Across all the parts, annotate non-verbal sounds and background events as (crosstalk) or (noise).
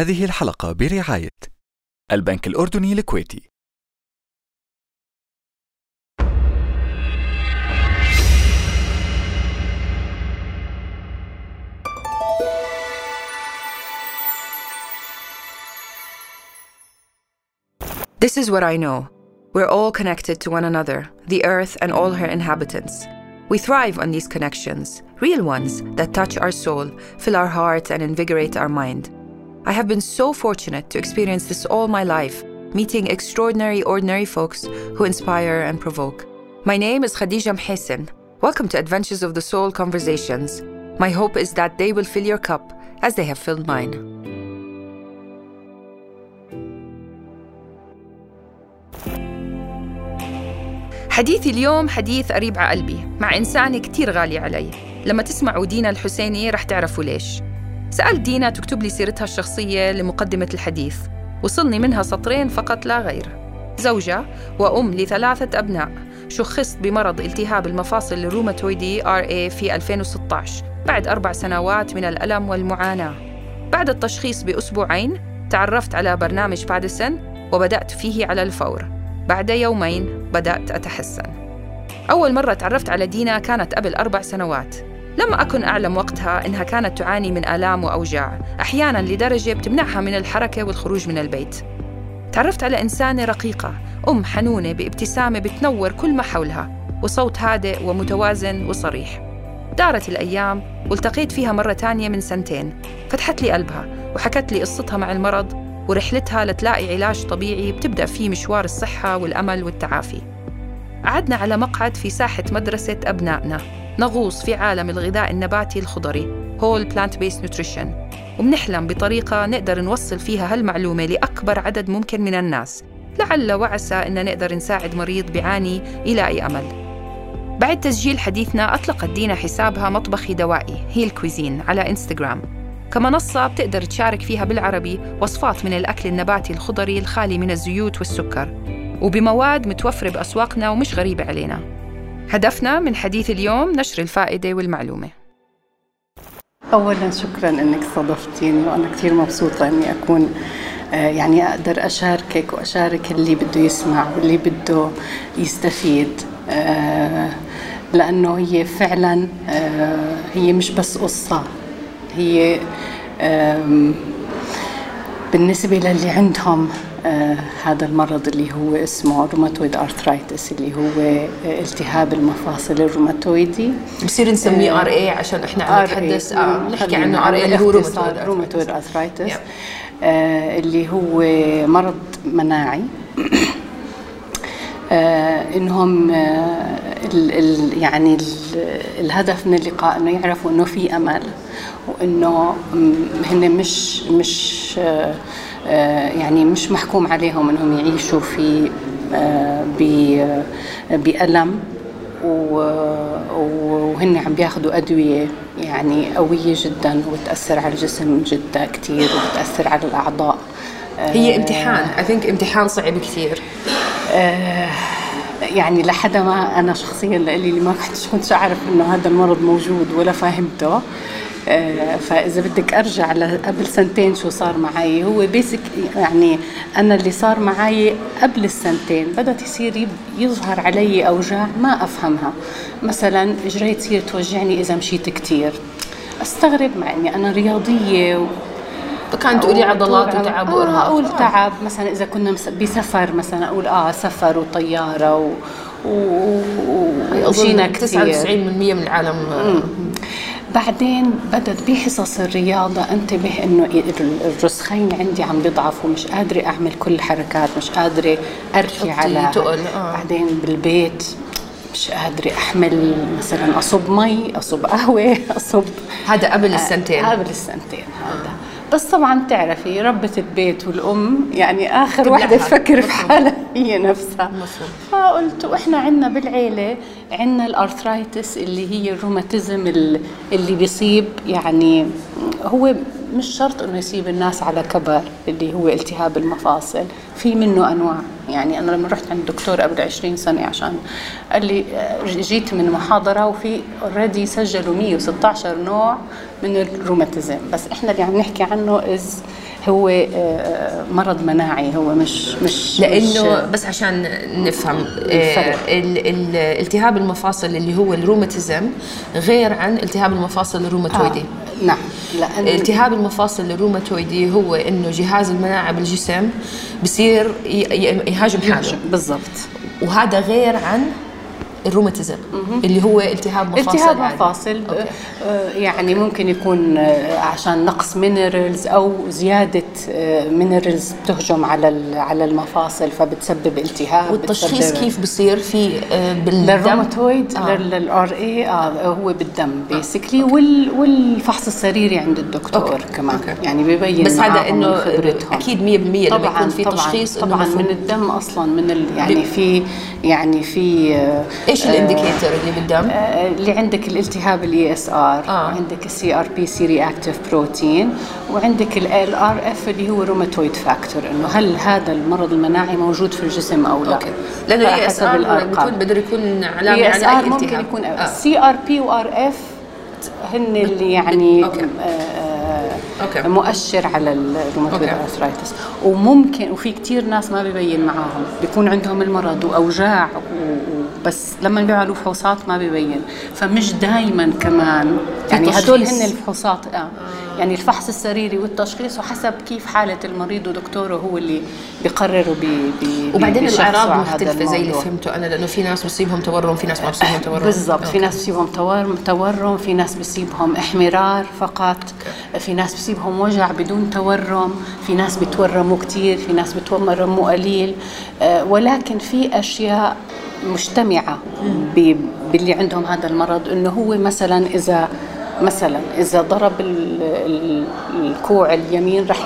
هذه الحلقة برعاية البنك الأردني الكويتي This is what I know. We're all connected to one another, the earth and all her inhabitants. We thrive on these connections, real ones that touch our soul, fill our hearts, and invigorate our mind. I have been so fortunate to experience this all my life, meeting extraordinary, ordinary folks who inspire and provoke. My name is Khadija Mhesen. Welcome to Adventures of the Soul Conversations. My hope is that they will fill your cup as they have filled mine. حديثي اليوم حديث قريب على قلبي مع إنسانة كتير غالي علي لما تسمعوا دينا الحسيني رح تعرفوا ليش سألت دينا تكتب لي سيرتها الشخصية لمقدمة الحديث. وصلني منها سطرين فقط لا غير. زوجة وأم لثلاثة أبناء. شخصت بمرض التهاب المفاصل الروماتويدي RA في 2016 بعد أربع سنوات من الألم والمعاناة. بعد التشخيص بأسبوعين تعرفت على برنامج Paddison وبدأت فيه على الفور. بعد يومين بدأت أتحسن. أول مرة تعرفت على دينا كانت قبل أربع سنوات. لم أكن أعلم وقتها إنها كانت تعاني من آلام وأوجاع أحياناً لدرجة بتمنعها من الحركة والخروج من البيت. تعرفت على إنسانة رقيقة أم حنونة بابتسامة بتنور كل ما حولها وصوت هادئ ومتوازن وصريح. دارت الأيام والتقيت فيها مرة تانية من سنتين. فتحت لي قلبها وحكت لي قصتها مع المرض ورحلتها لتلاقي علاج طبيعي بتبدأ فيه مشوار الصحة والأمل والتعافي. قعدنا على مقعد في ساحة مدرسة أبنائنا. نغوص في عالم الغذاء النباتي الخضري Whole Plant Based Nutrition. وبنحلم بطريقة نقدر نوصل فيها هالمعلومة لأكبر عدد ممكن من الناس. لعل وعسى أن نقدر نساعد مريض بيعاني يلاقي أمل. بعد تسجيل حديثنا أطلقت دينا حسابها مطبخي دوائي هيل كويزين على إنستغرام كمنصة بتقدر تشارك فيها بالعربي وصفات من الأكل النباتي الخضري الخالي من الزيوت والسكر. وبمواد متوفرة بأسواقنا ومش غريبة علينا. هدفنا من حديث اليوم نشر الفائدة والمعلومة. أولا شكرا أنك استضفتيني وأنا كثير مبسوطة أني أكون آه، يعني أقدر أشاركك وأشارك اللي بده يسمع واللي بده يستفيد آه، لأنه هي فعلا آه، هي مش بس قصة هي بالنسبة للي عندهم آه هذا المرض اللي هو اسمه rheumatoid arthritis اللي هو آه التهاب المفاصل الروماتويدي. بصير نسميه RA عشان إحنا عم نتحدث. آه نحكي عنه RA اللي هو rheumatoid arthritis. آه اللي هو مرض مناعي. (coughs) آه إنهم آه ال ال يعني ال الهدف من اللقاء إنه يعرفوا إنه في أمل وإنه هن مش مش آه آه يعني مش محكوم عليهم إنهم يعيشوا في آه ب- بألم وهن عم بياخذوا أدوية يعني قوية جدا وبتاثر على الجسم جدا كثير وبتاثر على الأعضاء. هي امتحان. اي ثينك امتحان صعب كثير يعني لحدا ما أنا شخصيا لإلي اللي ما كنتش كنتش أعرف إنه هذا المرض موجود ولا فاهمته آه، فإذا بدك أرجع لقبل سنتين شو صار معي هو بيسك يعني أنا اللي صار معي قبل السنتين بدأت يصير يظهر علي أوجاع ما أفهمها. مثلا اجري تصير توجعني إذا مشيت كتير. أستغرب مع إني أنا رياضية و... كانت تقولي عضلات آه، وتعب آه وإرهاق. أقول تعب. مثلا إذا كنا بسفر مثلا أقول آه سفر وطيارة و... و... و... كثير 99% من العالم آه، بعدين بدت بحصص الرياضة انتبه إنه ال- الرسخين عندي عم بيضعفوا مش قادرة أعمل كل الحركات مش قادرة تحطي على آه. بعدين بالبيت مش قادرة أحمل مثلا أصب مي أصب قهوة (laughs) أصب هذا قبل السنتين قبل السنتين هذا بس طبعا بتعرفي ربة البيت والأم يعني آخر. واحدة تفكر في. حالها هي نفسها. فقلت وإحنا عندنا بالعيلة عندنا ال arthritis اللي هي الروماتيزم ال- اللي بيصيب يعني هو مش شرط إنه يصيب الناس على كبر اللي هو التهاب المفاصل في منه أنواع يعني أنا لما رحت عند الدكتور قبل 20 سنة عشان قال لي آه، جيت من محاضرة وفي already سجلوا 116 نوع من الروماتيزم. بس إحنا اللي عم نحكي عنه as هو آه، مرض مناعي هو مش مش لأنه مش بس عشان نفهم الفرق. آه، ال- ال- التهاب المفاصل اللي هو الروماتيزم غير عن التهاب المفاصل الروماتويدي. آه. نعم. لأن التهاب المفاصل الروماتويدي هو إنه جهاز المناعة بالجسم بصير يهاجم حاله. بالضبط. وهذا غير عن الروماتيزم اللي هو التهاب مفاصل التهاب عادي. مفاصل أوكي. آه، يعني ممكن يكون آه، عشان نقص minerals أو زيادة minerals بتهجم على على المفاصل فبتسبب التهاب والتشخيص بتسبب- كيف بصير في آه، بالدم للروماتويد آه. لل RA هو بالدم basically وال والفحص السريري عند الدكتور أوكي. كمان أوكي. يعني بيبين بس هذا إنه. أكيد 100% لما طبعا يكون في طبعا تشخيص طبعا من الدم أصلا من ال يعني في يعني في آه، إيش ال indicator اللي بالدم؟ آه، اللي عندك الالتهاب ال ESR آه. عندك ال CRP C-reactive protein وعندك ال RF اللي هو rheumatoid factor إنه هل هذا المرض المناعي موجود في الجسم أو لا أوكي لأنه ال ESR بده يكون علامة على ESR التهاب ممكن يكون آه. CRP و RF هن اللي يعني أوكي. آه، أوكي. مؤشر على ال rheumatoid. arthritis وممكن وفي كتير ناس ما ببين معاهم بيكون عندهم المرض وأوجاع بس لما بيعملوا فحوصات ما ببين فمش دائما كمان يعني هدول. هن الفحوصات آه يعني الفحص السريري والتشخيص وحسب كيف حالة المريض ودكتوره هو اللي بيقرروا بي بي وبعدين هذا مختلفة زي اللي. فهمته أنا لأنه في ناس بصيبهم تورم في ناس ما بصيبهم تورم بالضبط في. ناس بصيبهم تورم تورم في ناس بصيبهم احمرار فقط في ناس بصيبهم وجع بدون تورم في ناس بتورموا كثير في ناس بتورموا قليل آه، ولكن في أشياء مجتمعة ب- باللي عندهم هذا المرض إنه هو مثلا إذا مثلا إذا ضرب ال- ال- الكوع اليمين رح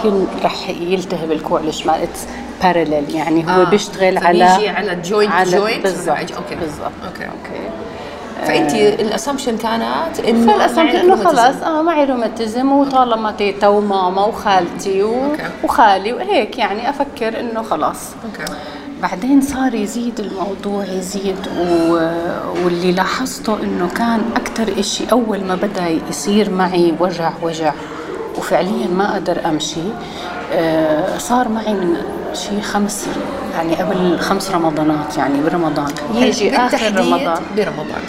رح يلتهب الكوع الشمال. it's parallel يعني هو آه، بيشتغل على على joint على joint بالضبط okay بالضبط. okay okay فأنت ال assumption كانت إنه فالاسم معي إنه. خلاص آه معي روماتيزم وطالما تيتا وماما وخالتي و... okay. وخالي وهيك يعني أفكر إنه خلاص. okay بعدين صار يزيد الموضوع يزيد و... واللي لاحظته إنه كان أكثر إشي أول ما بدأ يصير معي وجع وجع. وفعليا ما أقدر أمشي. آه صار معي من شيء خمس يعني قبل خمس رمضانات يعني برمضان. يجي آخر رمضان. برمضان.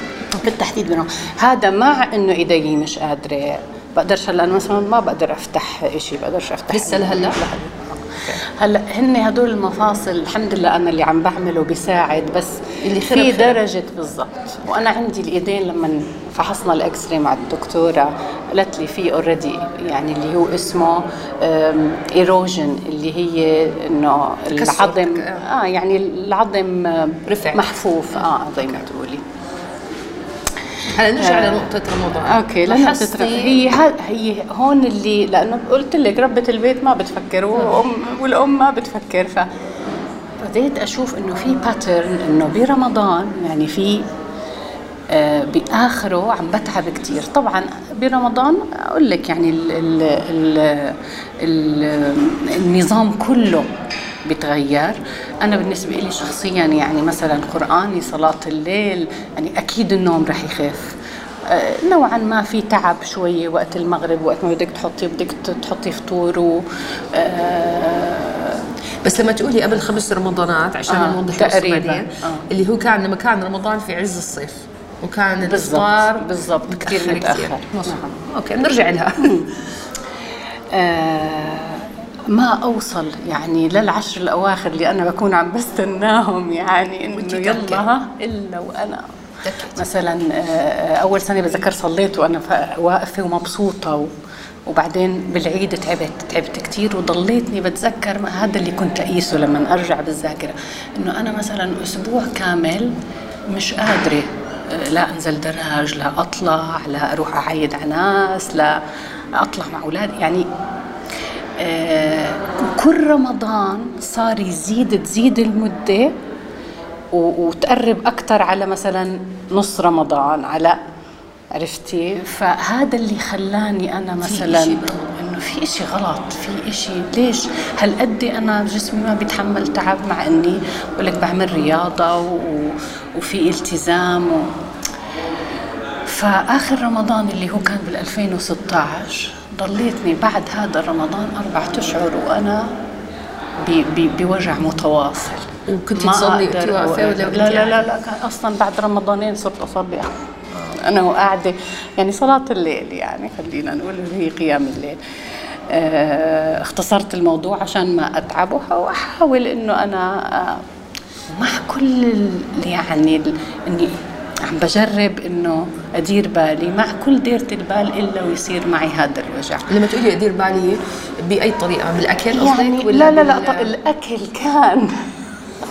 بالتحديد منهم هذا مع إنه إيدي مش قادرة. بقدرش هلأ مثلا ما بقدر أفتح شيء بقدرش أفتح لسه لهلأ؟ هلأ هن هدول المفاصل الحمد لله أنا اللي عم بعمله بيساعد بس اللي في. درجة بالضبط وأنا عندي الإيدين لما فحصنا ال X-ray مع الدكتورة قالت لي في already يعني اللي هو اسمه erosion اللي هي إنه. العظم آه يعني العظم رفع. محفوف آه زي ما تقولي هلا نرجع لنقطة رمضان. okay بتتر... هي. هي هون اللي لأنه قلت لك ربة البيت ما بتفكر وأم والام ما بتفكر ف بديت أشوف إنه في pattern إنه برمضان يعني في آه بآخره عم بتعب كثير طبعا برمضان أقول لك يعني ال ال ال ال النظام كله بتغير أنا بالنسبة لي شخصيا يعني مثلا قرآني صلاة الليل يعني أكيد النوم رح يخف آه، نوعا ما في تعب شوية وقت المغرب وقت ما بدك تحطي بدك تحطي فطور و آه، بس لما تقولي قبل خمس رمضانات عشان آه، نوضح تقريباً، آه. اللي هو كان لما كان رمضان في عز الصيف وكان بالضبط، الإفطار بالضبط، كتير متأخر. مظبوط. نعم. أوكي بنرجع لها (laughs) آه، ما أوصل يعني للعشر الأواخر اللي أنا بكون عم بستناهم يعني إنه يلا. إلا وأنا. تأكد. مثلا آه، أول سنة بتذكر صليت وأنا واقفة ومبسوطة و وبعدين بالعيد تعبت تعبت كثير وضليتني بتذكر هذا اللي كنت أقيسه لما أرجع بالذاكرة. إنه أنا مثلا أسبوع كامل مش قادرة آه، لا أنزل دراج لا أطلع لا أروح أعيد على ناس لا أطلع مع أولادي. يعني كل رمضان صار يزيد تزيد المدة و- وتقرب أكثر على مثلا نص رمضان على عرفتي؟ فهذا اللي خلاني أنا مثلا. إنه في إشي غلط في إشي ليش؟ هالقد أنا جسمي ما بيتحمل تعب مع إني بقول لك بعمل رياضة و... وفي التزام و... فآخر رمضان اللي هو كان بال 2016 ضليتني بعد هذا رمضان أربعة أشهر وأنا بوجع متواصل. وكنتي ما تصلي ولا لا لا؟ لا لا كان أصلا بعد رمضانين صرت أصلي. أنا وقاعدة يعني صلاة الليل يعني خلينا نقول هي قيام الليل. آه، اختصرت الموضوع عشان ما أتعب وح- وأحاول إنه أنا آه، مع كل يعني إني عم بجرب إنه أدير بالي مع كل ديرة البال إلا ويصير معي هذا الوجع. لما تقولي أدير بالي بأي طريقة؟ بالأكل يعني ولا لا لا لا الأكل كان.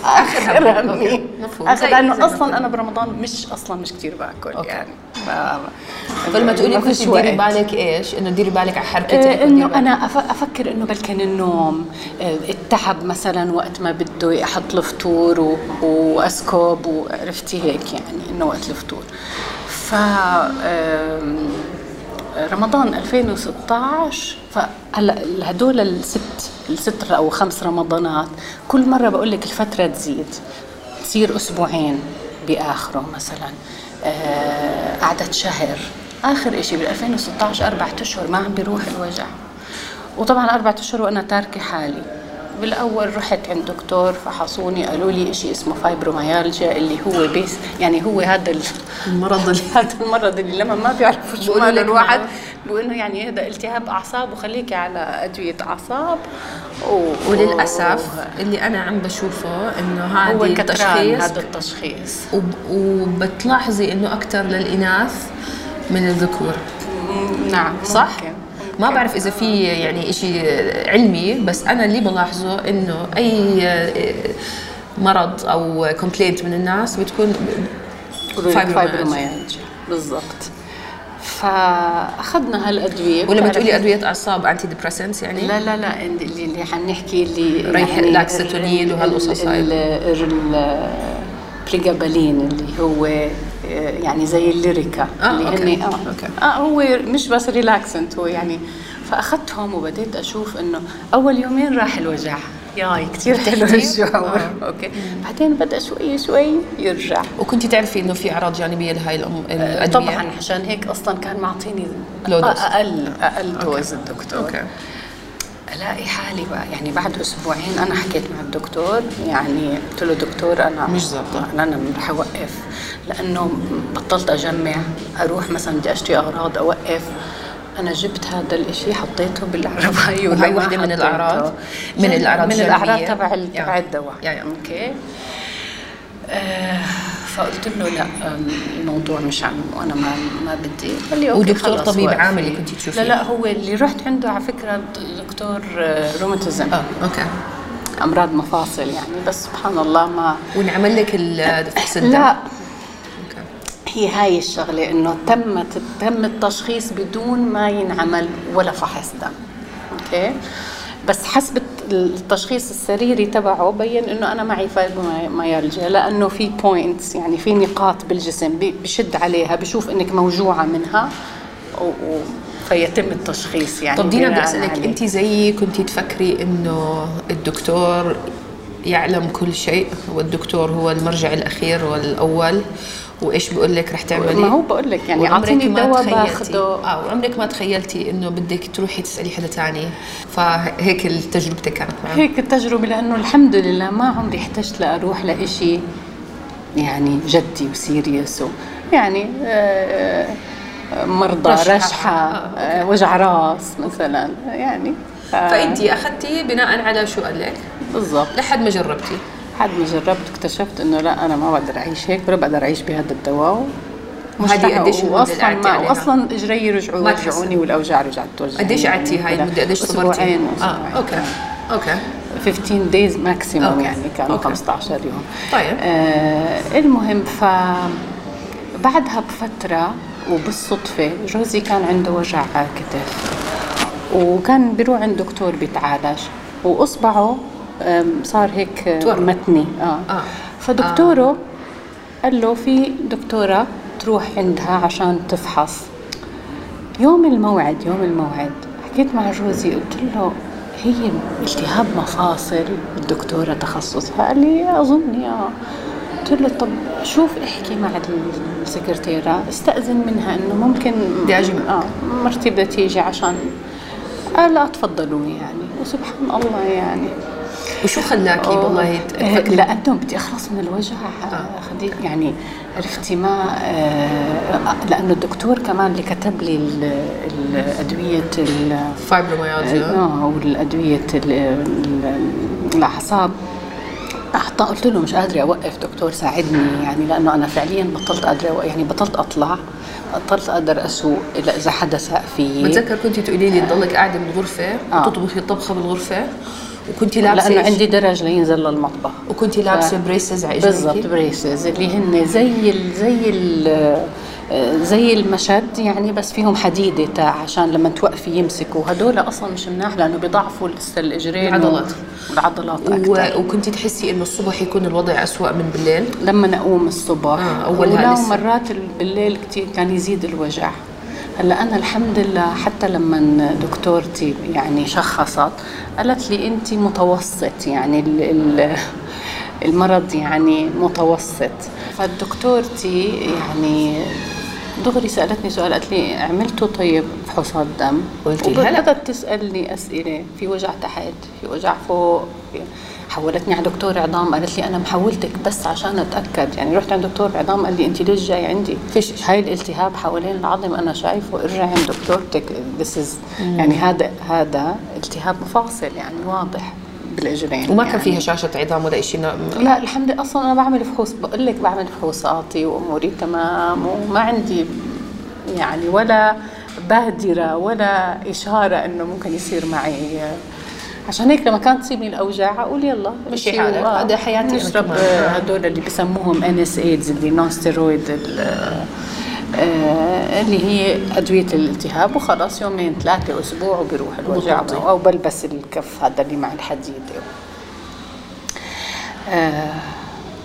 اخر همي. اخر لأنه أصلا أنا برمضان مش أصلا مش كثير باكل okay. يعني ما- فلما تقولي ما كنت فيش تديري وقت. بالك إيش؟ إنه ديري بالك على حركتك آه، إنه أنا أف- أفكر إنه بلكن النوم آه، التعب مثلا وقت ما بده أحط الفطور واسكب وعرفتي هيك يعني إنه وقت الفطور ف رمضان 2016 فهلا هدول الست الست أو خمس رمضانات كل مرة بقول لك الفترة تزيد تصير أسبوعين بآخره مثلا آه، قعدت شهر. آخر شيء بال 2016 أربع أشهر ما عم بيروح الوجع. وطبعا أربع أشهر وأنا تاركة حالي. بالأول رحت عند دكتور فحصوني قالوا لي شيء اسمه فايبروميالجيا اللي هو basically يعني هو هذا ال- المرض اللي (laughs) هذا المرض اللي لما ما بيعرفوا شو لك الواحد إنه يعني هذا التهاب أعصاب وخليكي على أدوية أعصاب و... وللأسف اللي أنا عم بشوفه إنه هو هذا التشخيص هذا التشخيص وب- وبتلاحظي إنه أكثر للإناث من الذكور نعم صح؟ ممكن. ما بعرف إذا في يعني شيء علمي بس أنا اللي بلاحظه إنه أي مرض أو complaint من الناس بتكون فايبروميالجيا. بالضبط. فأخذنا هالأدوية. ولما تقولي أدوية أعصاب antidepressants يعني؟ لا لا لا اللي اللي حنحكي اللي relaxant هنن وهالقصص هاي. البريجابالين اللي هو آه، يعني زي الليريكا آه، اللي okay. هن آه okay. آه هو مش بس relaxant هو يعني فأخذتهم وبديت أشوف إنه أول يومين راح الوجع ياي كثير حلو؟ الشعور آه. okay بعدين بدأ شوي شوي يرجع وكنتي تعرفي إنه في أعراض جانبية لهي الادويه طبعا عشان هيك أصلا كان معطيني. أقل أقل dose الدكتور okay الاقي حالي بقى يعني بعد أسبوعين أنا حكيت مع الدكتور يعني قلت له دكتور أنا مش ظابطة. أنا أنا رح أوقف لأنه بطلت أجمع أروح مثلا بدي أشتري أغراض أوقف أنا جبت هذا الإشي حطيته بالعرباية (laughs) وهي وحدة من حطيته. الأعراض؟ من لا، الأعراض من الأعراض؟ تبع. تبع الدواء. أوكي آه فقلت له لا الموضوع مش عم وأنا ما ما بدي. قال لي ودكتور طبيب وقفي. عاملي كنتي تشوفيه؟ لا لا هو اللي رحت عنده على فكرة دكتور آه، روماتيزم. آه أوكي. أمراض مفاصل يعني بس سبحان الله ما. ونعمل لك الفحص الدم لا. أوكي. هي هاي الشغلة إنه تمت تم التشخيص بدون ما ينعمل ولا فحص دم. okay. بس حسب التشخيص السريري تبعه بين إنه أنا معي فايبروميالجيا لأنه في points يعني في نقاط بالجسم بشد عليها بشوف إنك موجوعة منها و... و... فيتم التشخيص يعني طب دينا بدي أسألك. أنت زيي كنتي تفكري إنه الدكتور يعلم كل شيء والدكتور هو المرجع الأخير والأول وإيش بيقول لك رح تعملي؟ ما هو بقول لك يعني أعطيني ما دواء تخيلتي- باخده آه وعمرك ما تخيلتي إنه بدك تروحي تسألي حدا تاني. فهيك تجربتك كانت معه هيك التجربة لأنه الحمد لله ما عمري احتجت لأروح لإشي يعني جدي وسيريس يعني آه، مرضى رشحة. رشحة آه، آه، وجع راس مثلا يعني. آه، فانت أخذتي بناء على شو قال لك؟ بالضبط. لحد ما جربتي. بعد ما جربت اكتشفت إنه لا أنا ما بقدر أعيش هيك ولا بقدر أعيش بهذا الدواء وهذه قديش واصلا ما؟ واصلا إجري رجعوا تحسن. والأوجاع رجعت توجعني قديش قعدتي هاي المده قديش صبرتي؟ أسبوعين آه. أوكي أوكي 15 days maximum. يعني كانوا okay. 15 يوم طيب. آه المهم ف بعدها بفترة وبالصدفة جوزي كان عنده وجع كتف وكان بيروح عند دكتور بيتعالج وإصبعه آم، صار هيك آه،. متني. آه, آه. فدكتوره قال له في دكتورة تروح عندها عشان تفحص. يوم الموعد يوم الموعد حكيت مع جوزي قلت له هي التهاب مفاصل الدكتورة تخصصها؟ قال لي أظن يا قلت له طب شوف احكي مع السكرتيرة استأذن منها إنه ممكن بدي معك. آه مرتي بدها تيجي عشان آه لا تفضلوا يعني. وسبحان الله يعني. وشو خلاكي والله آه، تفكري لأنه بدي اخلص من الوجع آه. خديت يعني عرفتي ما آه، لأنه الدكتور كمان اللي كتب لي ال- الأدوية ال- فايبروميالجيا آه والأدوية ال- ال- الأعصاب. حتى قلت له مش قادرة أوقف دكتور ساعدني. يعني لأنه أنا فعليا بطلت قادرة يعني بطلت أطلع بطلت أقدر أسوق إذا حدا ساق فيي. بتذكر كنت تقولي لي تضلك قاعدة بالغرفة آه. وتطبخي الطبخه بالغرفة؟ وكنت لابسة لأنه؟ عندي درج لينزل للمطبخ وكنت لابسة ف- braces على بالضبط braces اللي هن زي ال زي ال زي المشد يعني بس فيهم حديدة تاع عشان لما توقفي يمسكوا. هدول أصلا مش مناح لأنه بيضعفوا لسه الإجرين العضلات. والعضلات و... أكثر وكنت تحسي إنه الصبح يكون الوضع أسوأ من بالليل؟ لما نقوم الصبح. آه، أولها ولو لسه. مرات بالليل كثير كان يزيد الوجع. هلا أنا الحمد لله حتى لما دكتورتي يعني شخصت قالت لي انت متوسط يعني ال ال المرض يعني متوسط. فالدكتورتي يعني دغري سألتني سؤال قالت لي عملتوا طيب فحوصات دم؟ قلتي لها تسألني أسئلة في وجع تحت في وجع فوق في حولتني على دكتور عظام قالت لي أنا محولتك بس عشان أتأكد. يعني رحت عند دكتور عظام قال لي انت ليش جاي عندي؟ فيش هاي الالتهاب حوالين العظم أنا شايفه ارجعي عند دكتورتك. This is يعني هذا هذا التهاب مفاصل يعني واضح بالاجرين وما يعني. كان فيها هشاشة عظام ولا شيء لا الحمد لله. أصلا أنا بعمل فحوص بقول لك بعمل فحوصاتي وأموري تمام وما عندي يعني ولا بادره ولا إشارة إنه ممكن يصير معي عشان هيك لما كانت تصيبني الأوجاع أقول يلا مشي حالك. هذا حياتي نشرب. آه، هدول اللي بسموهم NSAIDs اللي non-steroid ال- آه، اللي هي أدوية الالتهاب وخلاص يومين ثلاثة أسبوع وبيروح الوجع. أو بلبس الكف هذا اللي مع الحديد آه،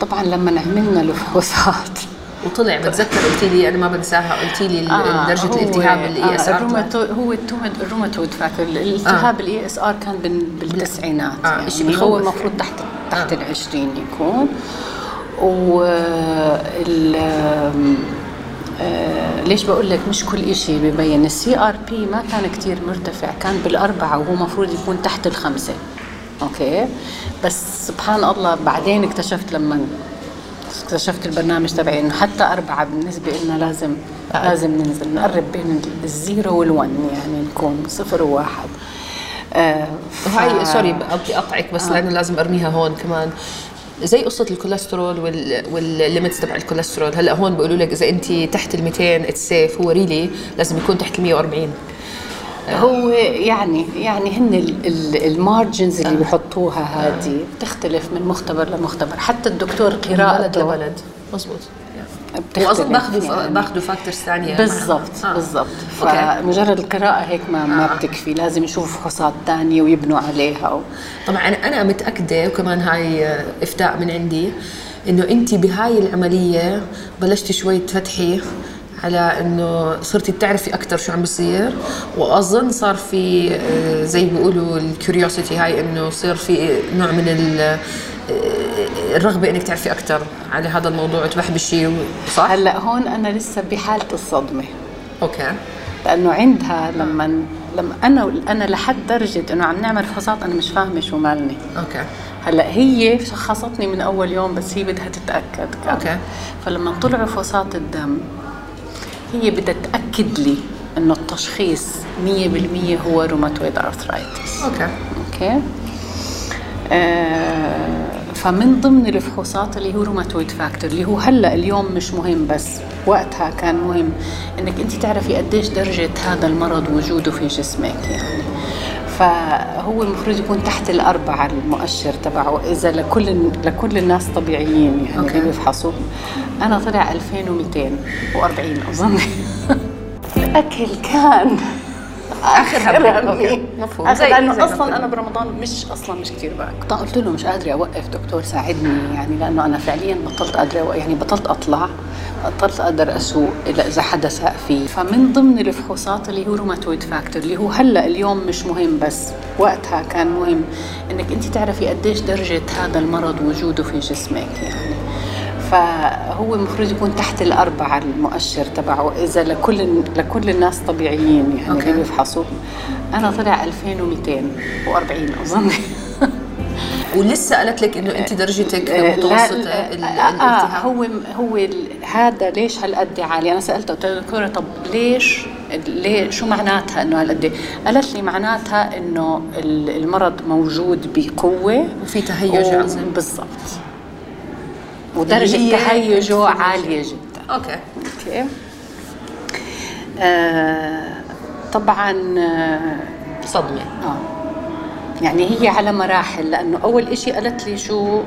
طبعا لما عملنا الفحوصات وطلع بتذكر قلتي لي أنا ما بنساها قلتي لي آه، درجة الالتهاب الاي اس ار هو ال rheumatoid factor الالتهاب ال ESR كان بال- بالتسعينات آه، يعني هو المفروض تحت تحت آه. ال 20 يكون. و ال آه، ليش بقول لك مش كل شيء ببين؟ ال CRP ما كان كتير مرتفع كان بالأربعة وهو مفروض يكون تحت الخمسة. okay؟ بس سبحان الله بعدين اكتشفت لما اكتشفت البرنامج تبعي إنه حتى أربعة بالنسبة لنا لازم لازم ننزل. نقرب بين ال zero وال one يعني نكون صفر وواحد. آه ف- وهي sorry بدي أقطعك بس لأنه لازم أرميها هون كمان. زي قصة الكوليسترول وال وال limits تبع الكوليسترول. هلأ هون بيقولوا لك إذا انت تحت ال 200 it's safe هو really لازم يكون تحت ال 140 هو يعني يعني هن ال- ال- ال margins اللي بيحطوها هذه بتختلف من مختبر لمختبر حتى الدكتور قراءته لبلد مزبوط بتختلف وأظن باخذوا يعني. باخذوا factors ثانية بالضبط آه. بالضبط. فمجرد القراءة هيك ما ما آه. بتكفي لازم يشوفوا فحوصات ثانية ويبنوا عليها و... طبعا أنا أنا متأكدة وكمان هاي آه، إفتاء من عندي إنه انت بهاي العملية بلشتي شوي تفتحي على إنه صرتي تعرفي أكثر شو عم بيصير وأظن صار في آه، زي بيقولوا الكيوريوسيتي هاي إنه يصير في نوع من آه، الرغبة إنك تعرفي أكثر على هذا الموضوع وتبحبشي صح؟ هلأ هون أنا لسه بحالة الصدمة أوكي لأنه عندها لما لما أنا أنا لحد درجة إنه عم نعمل فحوصات أنا مش فاهمة شو مالني okay هلأ هي شخصتني من أول يوم بس هي بدها تتأكد كان. okay. فلما طلعوا فحوصات الدم هي بدها تأكد لي إنه التشخيص 100% هو rheumatoid arthritis okay. okay. آه فمن ضمن الفحوصات اللي هو rheumatoid factor اللي هو هلأ اليوم مش مهم بس وقتها كان مهم إنك أنت تعرفي قديش درجة هذا المرض وجوده في جسمك يعني. فهو المفروض يكون تحت الأربعة المؤشر تبعه إذا لكل لكل الناس طبيعيين يعني okay. اللي بيفحصوا أنا طلع 2240 أظن الأكل كان. okay. مفهوم. أصلا ما أنا برمضان مش أصلا مش كثير باكل قلت له مش قادرة أوقف دكتور ساعدني يعني لأنه أنا فعليا بطلت أوقف يعني بطلت أطلع بطلت أقدر أسوق إلا إذا حدا ساق في فمن ضمن الفحوصات اللي هو rheumatoid factor اللي هو هلأ اليوم مش مهم بس وقتها كان مهم إنك أنت تعرفي قديش درجة هذا المرض وجوده في جسمك يعني. فهو المفروض يكون تحت الأربعة المؤشر تبعه إذا لكل لكل الناس طبيعيين يعني. اللي بيفحصوا أنا طلع 2240 أظن. ولسه قالت لك إنه أنت درجتك لا- متوسطة لا- ال- آه الالتهاب هو هو ال- هذا ليش هالقد عالي؟ أنا سألته قلت له دكتورة طب ليش ليه شو معناتها إنه هالقد؟ قالت لي معناتها إنه ال- المرض موجود بقوة وفي تهيج و- عظيم. بالضبط. ودرجة تهيجه. عالية جدا. okay. okay. آه طبعا آه صدمة. آه. يعني هي على مراحل لأنه أول إشي قالت لي شو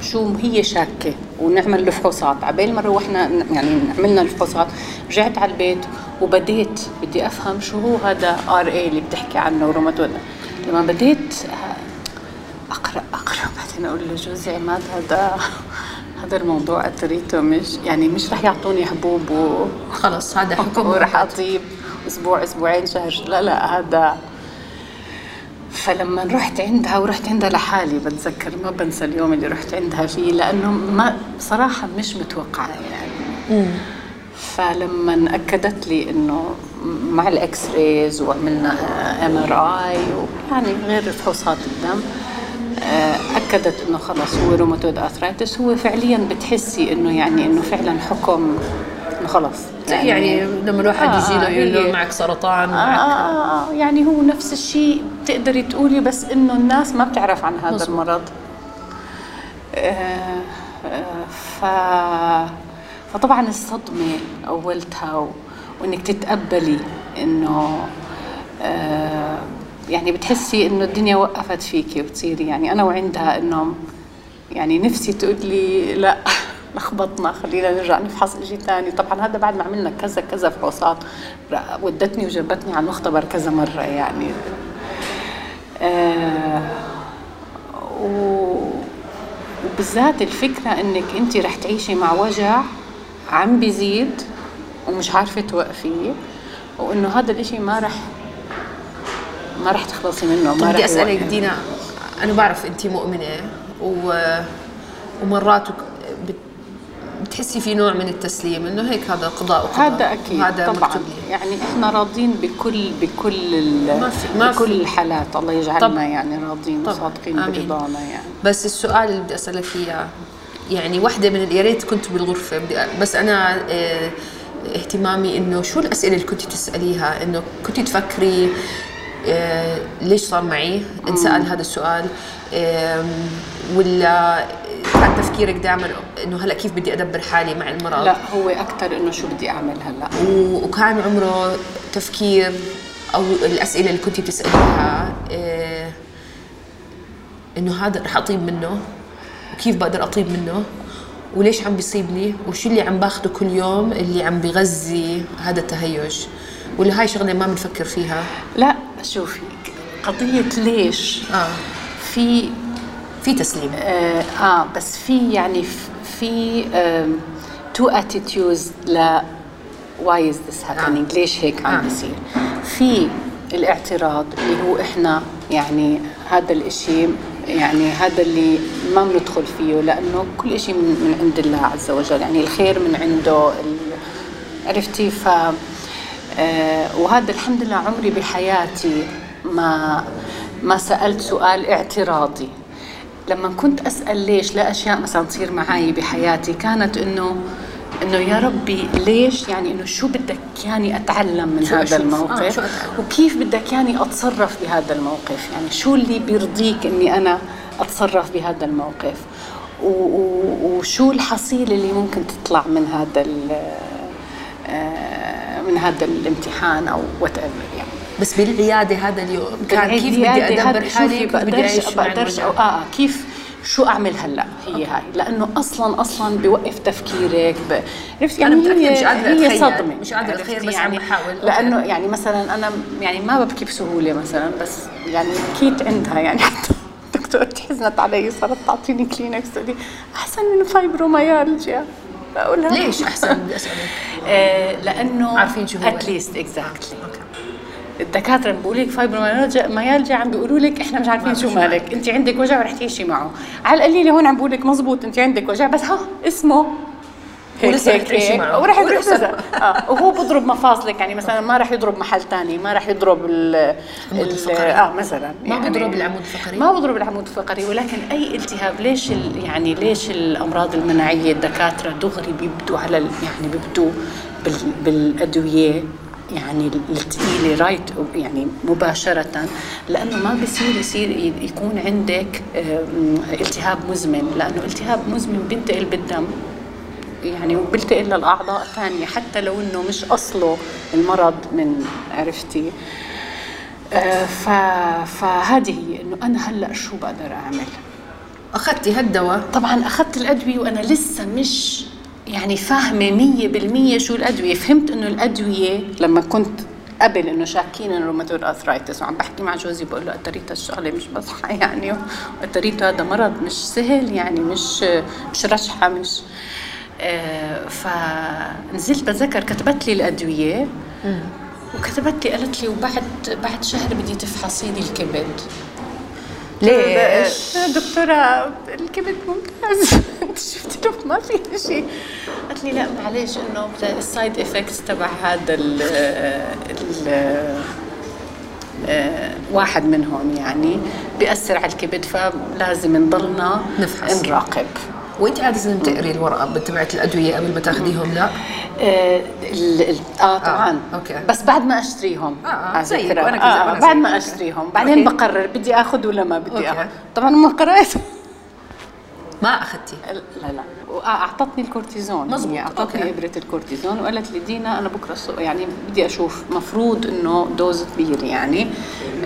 شو هي شاكة ونعمل الفحوصات عبال ما روحنا يعني عملنا الفحوصات رجعت على البيت وبديت بدي أفهم شو هو هذا RA اللي بتحكي عنه روماتويد لما بديت أقرأ أقرأ بعدين أقول لجوزي عماد هذا هذا الموضوع arthritis مش يعني مش رح يعطوني حبوب و خلص هذا حكم. وراح أطيب أسبوع أسبوعين شهر. لا لا هذا فلما رحت عندها ورحت عندها لحالي بتذكر ما بنسى اليوم اللي رحت عندها فيه لأنه ما بصراحه مش متوقعة يعني. فلما أكدت لي إنه مع ال x-rays وعملنا MRI ويعني غير فحوصات الدم آه، أكدت إنه خلص هو rheumatoid arthritis هو فعليا بتحسي إنه يعني إنه فعلا حكم انه خلص يعني, لما الواحد آه، يجي له يقول له معك سرطان آه, معك آه, آه يعني هو نفس الشيء بتقدري تقولي بس إنه الناس ما بتعرف عن هذا مظبوط. المرض. آه آه ف فطبعا الصدمة أولتها و... وإنك تتقبلي إنه آه يعني بتحسي إنه الدنيا وقفت فيكي وتصيري. يعني أنا وعندها إنه يعني نفسي تقول لي لا. لخبطنا خلينا نرجع نفحص شيء ثاني طبعا هذا بعد ما عملنا كذا كذا فحوصات ودتني وجابتني على المختبر كذا مرة يعني آه وبالذات الفكرة إنك أنت رح تعيشي مع وجع عم بيزيد ومش عارفة توقفيه وإنه هذا الإشي ما رح ما رح تخلصي منه ما بدي رح أسألك يوقف. دينا أنا بعرف انت مؤمنة و... ومرات. بتحسي في نوع من التسليم إنه هيك هذا قضاء وقدر هذا أكيد هذا طبعا. مكتوب لي يعني إحنا راضين بكل بكل ال- ما في- ما بكل في. الحالات. الله يجعلنا طب- يعني راضين وصادقين. برضانا يعني. بس السؤال اللي بدي أسألك إياه يعني واحدة من يا ريت كنت بالغرفة بدي بس أنا آه، اهتمامي إنه شو الأسئلة اللي كنت تسأليها؟ إنه كنت تفكري آه، ليش صار معي؟ انسأل هذا السؤال ولا كان تفكيرك دائما إنه هلا كيف بدي أدبر حالي مع المرض لا هو أكثر إنه شو بدي أعمل هلا. وكان عمره تفكير أو الأسئلة اللي كنت بتسأليها إيه إنه هذا رح أطيب منه؟ وكيف بقدر أطيب منه؟ وليش عم بيصيبني؟ وشو اللي عم باخده كل يوم اللي عم بغذي هذا التهيج؟ ولا هاي شغلة ما بنفكر فيها. لا شوفي قضية ليش آه. في في تسليم. آه, آه بس في يعني في two attitudes ل why is this happening ليش هيك عم آه. بيصير؟ في الاعتراض اللي هو إحنا يعني هذا الإشي يعني هذا اللي ما بندخل فيه لأنه كل إشي من, من عند الله عز وجل. يعني الخير من عنده عرفتي؟ ف آه وهذا الحمد لله عمري بحياتي ما ما سألت سؤال اعتراضي. لما كنت أسأل ليش لاشياء مثلا تصير معي بحياتي كانت إنه إنه يا ربي ليش يعني إنه شو بدك يعني أتعلم من شو هذا أشوف؟ آه، الموقف أتعلم؟ وكيف بدك يعني أتصرف بهذا الموقف يعني شو اللي بيرضيك إني أنا أتصرف بهذا الموقف وشو الحصيلة اللي ممكن تطلع من هذا آه، من هذا الامتحان أو وات يعني بس بالعيادة هذا اليوم كان كيف بدي أدبر حالي كيف بدي أعيش بقدرش. أو آه كيف شو أعمل هلأ؟ هي هاي. لأنه أصلا أصلا بوقف تفكيرك ب... عرفت؟ يعني أنا متأكدة هي مش قادرة هي. صدمة. مش قادرة أتخيل، عرفتي بس عم يعني بحاول. okay. لأنه يعني مثلا أنا يعني ما ببكي بسهولة مثلا بس يعني بكيت عندها يعني. (laughs) حتى الدكتور حزنت علي صارت تعطيني كلينكس تقول لي أحسن من فايبروميالجيا بقول لها ليش أحسن؟ بدي أسألك. (laughs) آه لأنه عارفين شو هو. at least exactly الدكاترة اللي بيقولوا لك فايبروميالجيا عم بيقولوا لك إحنا مش عارفين شو مالك أنت عندك وجع ورح تعيشي معه على القليلة هون عم بقول لك مزبوط أنت عندك وجع بس ها اسمه هيك ولسه هيك هيك معه. ورح ولسه. يدرب آه وهو بضرب مفاصلك يعني مثلا ما راح يضرب محل ثاني ما راح يضرب ال. آه مثلا ما بضرب العمود الفقري؟ ما بضرب العمود الفقري ولكن أي التهاب ليش ال- يعني ليش الأمراض المناعية الدكاترة دغري بيبدوا على ال- يعني بيبدوا بال- بالأدوية يعني الثقيله رايت يعني مباشرة لأنه ما بصير يصير يكون عندك التهاب مزمن لأنه التهاب مزمن بينتقل بالدم يعني وبيلتقي للأعضاء الثانية حتى لو إنه مش أصله المرض من عرفتي. آه، ف فهذه هي إنه أنا هلأ شو بقدر أعمل؟ أخذتي هالدواء؟ طبعا أخذت الأدوية وأنا لسه مش يعني فاهمة مية بالمية شو الأدوية. فهمت إنه الأدوية لما كنت قبل إنه شاكين إنه rheumatoid arthritis وعم بحكي مع جوزي بقول له arthritis الشغله مش بصحى (laughs) يعني و arthritis هذا مرض مش سهل يعني مش مش رشحة مش آه فنزلت بتذكر كتبت لي الأدوية. وكتبت لي قالت لي وبعد بعد شهر بدي تفحصي لي الكبد. ليش؟ دكتورة الكبد ممتاز (laughs) انت شفتي له ما في شيء قالت لي لا معلش إنه ال side effects تبع هذا ال ال آه، واحد منهم يعني بيأثر على الكبد فلازم نضلنا نفحص. نراقب وانت عادة بتقري الورقة تبعت الأدوية قبل ما تاخذيهم لا آه, آه طبعا okay. بس بعد ما أشتريهم آه، آه، على فكرة. وأنا كنت آه بعد. ما. أشتريهم بعدين okay. بقرر بدي آخذ ولا ما بدي okay. آخذ طبعا ما قرأت ما اخذتي لا لا أعطتني الكورتيزون. مزبوط، هي أعطتني okay. إبرة الكورتيزون وقالت لي دينا أنا بكرة الصبح يعني بدي أشوف. مفروض إنه dose كبير يعني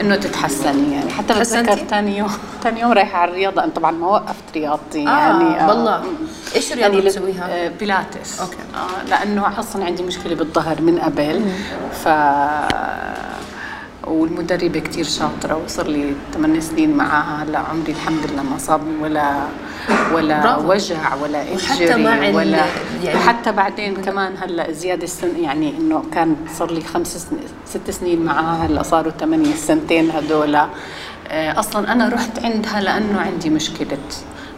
إنه تتحسني يعني. حتى؟ بتذكر ثاني يوم. (laughs) ثاني يوم رايحة على الرياضة. أنا طبعا ما وقفت رياضتي آه، يعني. والله. إيش الرياضة يعني بتسويها؟ آه، Pilates. okay. آه لأنه أصلا عندي مشكلة بالظهر من قبل. ف والمدربة كتير شاطرة وصار لي 8 سنين معها هلا عمري الحمد لله ما صابني ولا ولا برافو. وجع ولا انجري ولا يعني- حتى بعدين كمان هلا زيادة السن يعني إنه كان صار لي خمس سن ست سنين معها هلا صاروا ثمانية السنتين هدول. آه، أصلا أنا رحت عندها لأنه عندي مشكلة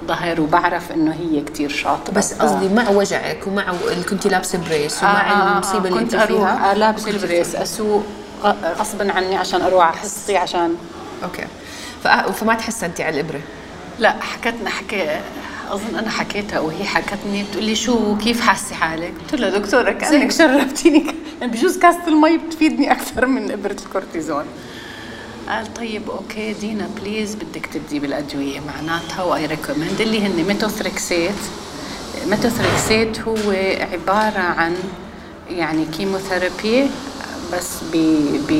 ظهر وبعرف إنه هي كتير شاطرة. بس ف- قصدي مع وجعك ومع اللي كنت لابسة بريس ومع المصيبة اللي كنت انت فيها؟ لابسة البريس أسوق غصبا عني عشان أروح على حصتي عشان okay فأ- فما تحسنتي على الإبرة؟ لا حكتنا حكي أظن أنا حكيتها وهي حكتني. بتقول لي شو كيف حاسة حالك؟ قلت لها دكتورة كأنك شربتيني يعني بجوز كاسة المي بتفيدني أكثر من إبرة الكورتيزون. قال طيب okay دينا please بدك تبدي بالأدوية معناتها. و I recommend اللي هن methotrexate. methotrexate هو عبارة عن يعني chemotherapy بس ب ب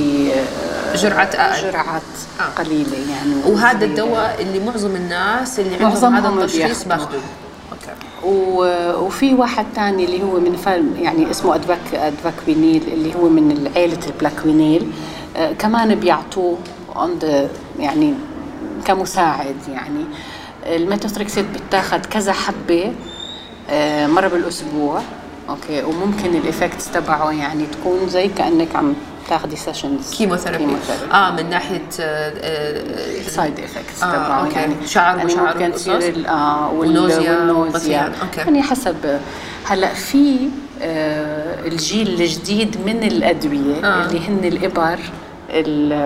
جرعات أقل. جرعات آه. قليلة يعني وهذا. الدواء اللي معظم الناس اللي عندهم هذا التشخيص. باخذوه وفي واحد تاني اللي هو من فيلم يعني اسمه ادفاك ادفاكوينيل اللي هو من عائله ال Plaquenil آه كمان بيعطوه the يعني كمساعد يعني الميتوتريكسيت بتاخذ كذا حبة آه مرة بالأسبوع okay وممكن ال effects تبعه يعني تكون زي كأنك عم تاخذي sessions chemotherapy آه من ناحية آه، آه، side effects آه، تبعه okay. يعني شعر يعني وشعر ممكن؟ تصير آه وال nausea. okay. يعني حسب هلا في آه الجيل الجديد من الأدوية آه. آه. اللي هن الإبر ال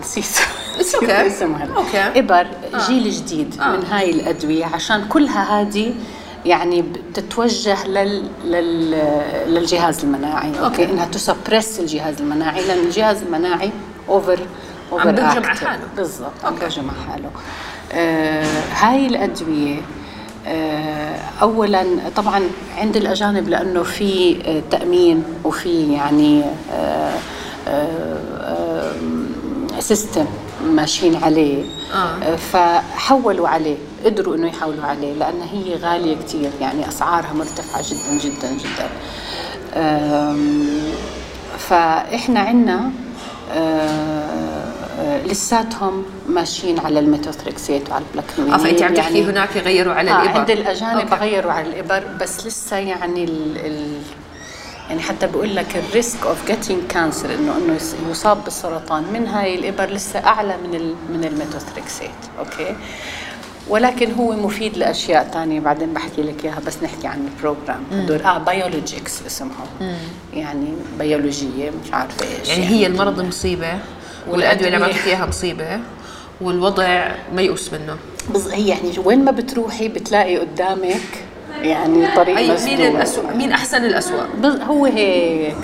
نسيت نسيت اسمها okay. إبر جيل جديد آه. من هاي الأدوية عشان كلها هذه يعني بتتوجه لل... لل... للجهاز المناعي okay. okay إنها ت suppress الجهاز المناعي لأن الجهاز المناعي over over بيهجم على حاله. بالضبط عم. بيهجم على حاله آه هاي الأدوية آه اولا طبعا عند الأجانب لأنه في آه تأمين وفي يعني آه آه system ماشيين عليه آه. آه. فحولوا عليه قدروا إنه يحولوا عليه لأن هي غالية كثير يعني أسعارها مرتفعة جدا جدا جدا فإحنا عندنا لساتهم ماشيين على الميتوثريكسيت وعلى ال Plaquenil آه فانت عم تحكي هناك غيروا على آه الإبر عند الأجانب okay. غيروا على الإبر بس لسه يعني ال ال يعني حتى بقول لك ال risk of getting cancer انه إنه يص- يصاب بالسرطان من هاي الإبر لسه أعلى من من ال methotrexate okay؟ ولكن هو مفيد لأشياء ثانية بعدين بحكي لك إياها بس نحكي عن ال program هدول آه biologics اسمهم. يعني بيولوجيه مش عارفة إيش يعني هي المرض مصيبة والأدوية اللي عم إياها مصيبة والوضع ميؤوس منه. هي يعني وين ما بتروحي بتلاقي قدامك يعني طريق أي مسدود مين الأسوأ مين أحسن الأسوأ. هو هيك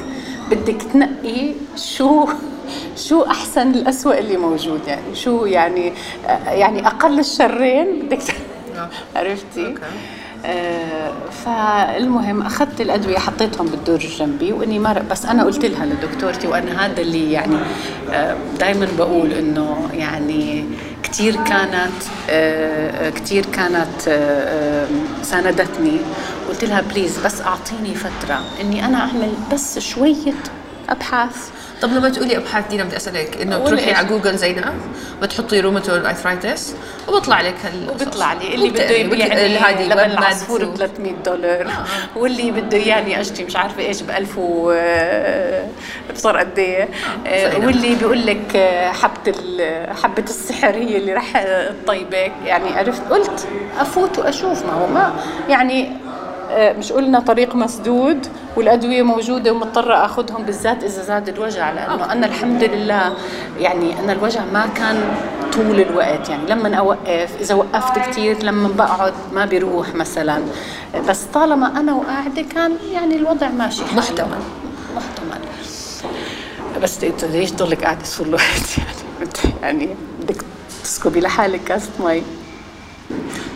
بدك تنقي شو شو أحسن الاسوء اللي موجود يعني شو يعني يعني أقل الشرين بدك ت- عرفتي أوكي. آه فالمهم أخذت الأدوية حطيتهم بالدور جنبي وإني ما بس أنا قلت لها لدكتورتي وأنا هذا اللي يعني آه دائما بقول إنه يعني كثير كانت آه كثير كانت آه آه، ساندتني. قلت لها please بس أعطيني فترة إني أنا أعمل بس شوية أبحاث طب لما تقولي أبحاث دينا بدي أسألك إنه قولي تروحي إيش؟ على جوجل زينا بتحطي rheumatoid arthritis وبيطلع لك هال وبيطلع لي اللي بده يبيع بك- لي هذه لبن العصفور ب 300 دولار. (laughs) واللي بده اياني اشتري مش عارفة إيش ب 1000 و آه، قد إيه. آه، صحيح. واللي بيقول لك آه، حبة حبة السحر هي اللي رح تطيبك. يعني عرفت؟ قلت أفوت وأشوف ما هو. ما يعني آه، مش قلنا طريق مسدود. والأدوية موجودة ومضطرة أخذهم بالذات إذا زاد الوجع لأنه أنا الحمد لله يعني أنا الوجع ما كان طول الوقت يعني لما أوقف إذا وقفت كثير لما بقعد ما بيروح مثلا بس طالما أنا وقاعدة كان يعني الوضع ماشي. محتمل. محتمل بس أنت ليش ضلك قاعدة طول الوقت يعني (laughs) يعني بدك تسكبي لحالك كاسه مي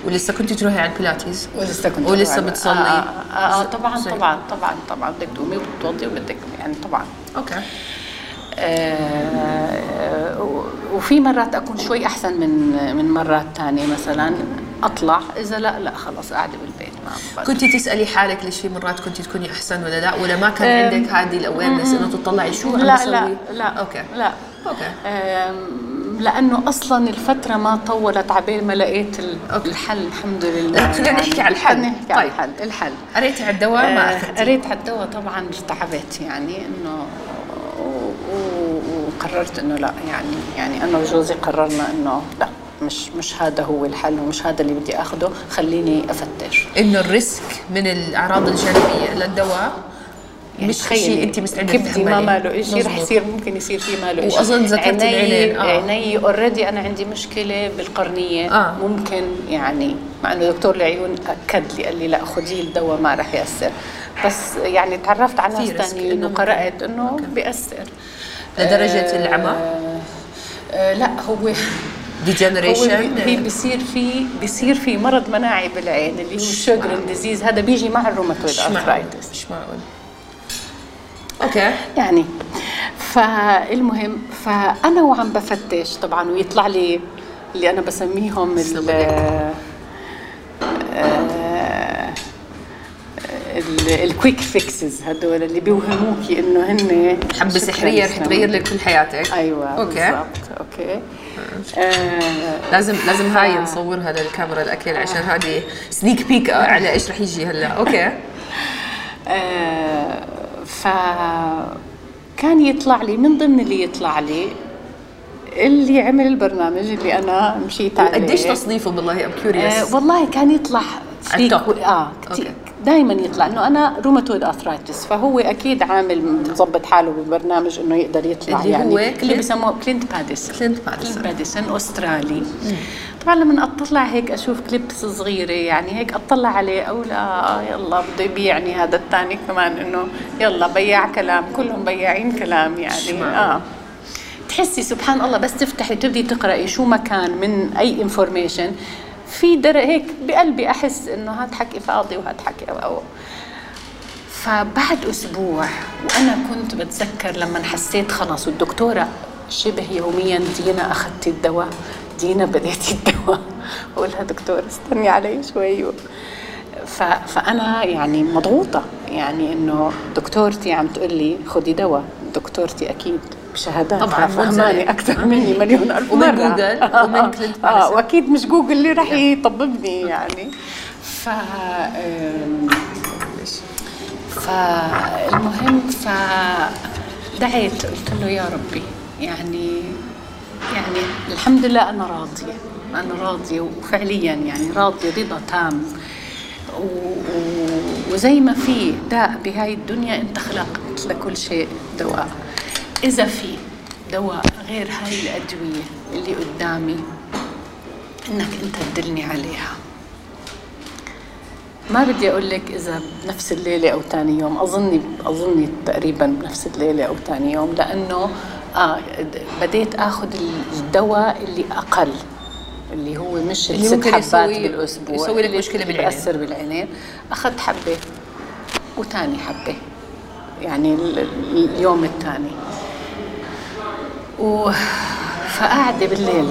ولسه كنت تروحي على البيلاتيز ولسه كنت ولسه. بتصلي؟ آه, آه, آه طبعا زي- طبعا طبعا طبعا. بدك تقومي وبتوضي وبدك يعني طبعا. okay. آه وفي مرات أكون شوي أحسن من من مرات ثانية مثلا. أطلع. إذا لا لا خلص قاعدة بالبيت ما. كنت تسألي حالك ليش في مرات كنت تكوني أحسن ولا لا؟ ولا ما كان عندك هذه ال awareness إنه تطلعي شو عم لا لا لا. okay. لا. okay. لأنه أصلا الفترة ما طولت عبال ما لقيت ال- الحل الحمد لله. خلينا نحكي على الحل. نحكي على طيب. الحل. الحل. قريتي على الدواء ما اخذتي قريت على الدواء طبعا ارتعبت يعني إنه وقررت إنه لا يعني يعني أنا وجوزي قررنا إنه لا مش مش هذا هو الحل ومش هذا اللي بدي اخذه خليني أفتش. إنه ال risk من الأعراض الجانبية للدواء مش تخيلي شيء انت مستعدة كبدي ما. ماله شيء رح. يصير ممكن يصير فيه ماله شيء وأظن ذكرت العينين، آه. عيني already أنا عندي مشكلة بالقرنية آه. ممكن يعني مع إنه دكتور العيون أكد لي قال لي لا خذي الدواء ما رح يأثر بس يعني تعرفت على في ناس ثانيين وقرأت إنه. بيأثر لدرجة آه، العمى؟ آه لا هو degeneration هي بصير في بصير في مرض مناعي بالعين اللي هو ال Sjogren disease هذا بيجي مع الروماتويد مش arthritis مش معقول okay. يعني فالمهم فأنا وعم بفتش طبعا ويطلع لي اللي أنا بسميهم ال. ال quick fixes هدول اللي بيوهموكي إنه هن حبة سحرية رح. تغير لك كل حياتك. أيوه okay. بالضبط okay. آه لازم لازم هاي ف- نصورها للكاميرا الأكل عشان هذه sneak peek على إيش رح يجي هلا. okay. (laughs) آه، ف كان يطلع لي من ضمن اللي يطلع لي اللي عمل البرنامج اللي أنا مشيت عليه قديش تصنيفه بالله I'm curious آه والله كان يطلع ال top. آه كتير. دائما يطلع إنه أنا rheumatoid arthritis فهو أكيد عامل مظبط حاله بالبرنامج إنه يقدر يطلع اللي يعني هو اللي Clint- بيسموه Clint Paddison Clint Paddison. Clint Paddison أسترالي. طبعا لما أطلع هيك أشوف clips صغيرة يعني هيك أطلع عليه أقول آه يلا بده يبيعني هذا الثاني كمان إنه يلا بياع كلام كلهم بياعين كلام يعني. آه. تحسي سبحان الله بس تفتحي تبدي تقرأي شو ما كان من أي information في در هيك بقلبي أحس إنه هاد حكي فاضي وهاد حكي أو فبعد أسبوع وأنا كنت بتذكر لما حسيت خلص والدكتورة شبه يوميا دينا اخذتي الدواء دينا بديتي الدواء. (laughs) أقول لها دكتور استني علي شوي. فأنا يعني مضغوطة يعني إنه دكتورتي عم تقول لي خدي دواء دكتورتي أكيد. بشهادات طبعاً، فهماني. أكثر مني مليون ألف ومن مرة. جوجل ومن Clint آه. وأكيد مش جوجل اللي راح يطببني يعني. ف فالمهم فدعيت قلت له يا ربي يعني يعني الحمد لله أنا راضية. أنا راضية وفعليا يعني راضية رضا تام. وزي ما في داء بهاي الدنيا أنت خلقت لكل شيء دواء. إذا في دواء غير هاي الأدوية اللي قدامي إنك أنت تدلني عليها. ما بدي أقول لك إذا بنفس الليلة أو ثاني يوم أظني أظني تقريبا بنفس الليلة أو ثاني يوم لأنه آه بديت آخذ الدواء اللي أقل اللي هو مش اللي الست ممكن حبات يسوي- بالأسبوع يسوي لك مشكلة بالعينين. بيأثر بالعينين. أخذت حبة وثاني حبة يعني ال- ال- اليوم الثاني و فقاعدة بالليل؟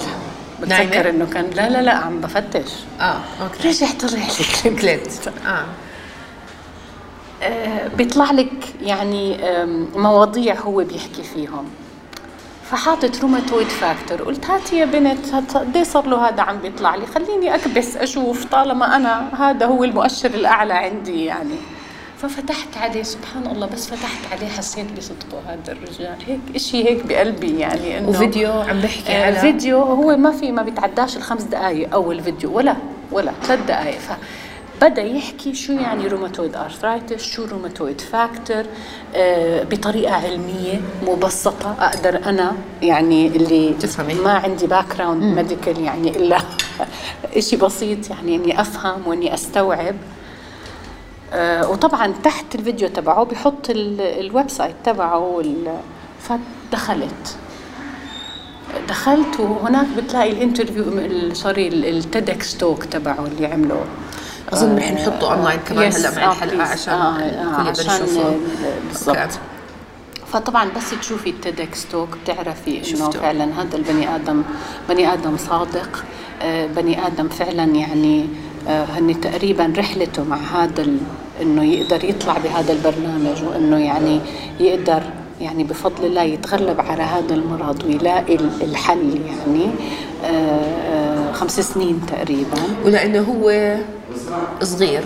بتذكر إنه كان لا لا لا عم بفتش. آه okay. رجعت طلع لي. Clint آه. آه، بيطلع لك يعني مواضيع هو بيحكي فيهم. فحاطط rheumatoid factor. قلت هاتي يا بنت قد صار له هذا عم بيطلع لي؟ خليني أكبس أشوف طالما أنا هذا هو المؤشر الأعلى عندي يعني. ففتحت عليه سبحان الله بس فتحت عليه حسيت بصدقه هذا الرجال. هيك إشي هيك بقلبي يعني إنه وفيديو عم بحكي آه، على فيديو هو ما في ما بيتعداش الخمس دقائق أول فيديو ولا ولا ثلاث دقائق فبدا يحكي شو يعني rheumatoid arthritis شو rheumatoid factor آه بطريقة علمية مبسطة أقدر أنا يعني اللي تفهمي. ما عندي background medical يعني إلا (laughs) شيء بسيط يعني إني أفهم وإني أستوعب. وطبعا تحت الفيديو تبعه بحط ال- ال website تبعه. فدخلت دخلت وهناك بتلاقي ال interview ال- sorry ال TEDx talk تبعه اللي عمله أظن رح نحطه اونلاين كمان هلا مع آه، الحلقة. عشان آه، الكل آه، يقدر يشوفه بالضبط. فطبعا بس تشوفي ال TEDx talk بتعرفي إنه. فعلا هذا البني آدم بني آدم صادق آه، بني آدم فعلا يعني آه، هني تقريبا رحلته مع هذا إنه يقدر يطلع بهذا البرنامج وإنه يعني يقدر يعني بفضل الله يتغلب على هذا المرض ويلاقي ال- الحل يعني آه، آه، خمس سنين تقريبا. ولأنه هو صغير.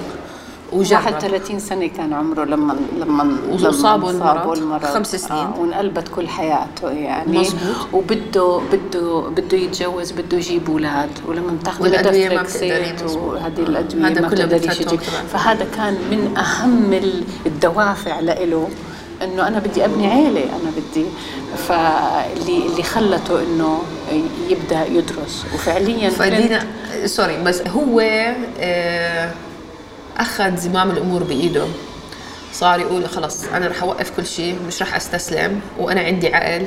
وجرب 31 سنة كان عمره لما لما وأصابه لما المرض. المرض خمس سنين. آه وانقلبت كل حياته يعني مزبوط. وبده بده بده يتجوز بده يجيب أولاد ولما بتاخذي والأدوية ما بتقدري،. وهذه الأدوية هذا ما يجيب طبعاً. فهذا كان من أهم ال- الدوافع لإله إنه أنا بدي أبني عيلة أنا بدي فاللي اللي خلته إنه يبدأ يدرس وفعليا فدينا sorry بس هو آه، أخذ زمام الأمور بإيده صار يقول خلص أنا رح أوقف كل شيء مش رح أستسلم وأنا عندي عقل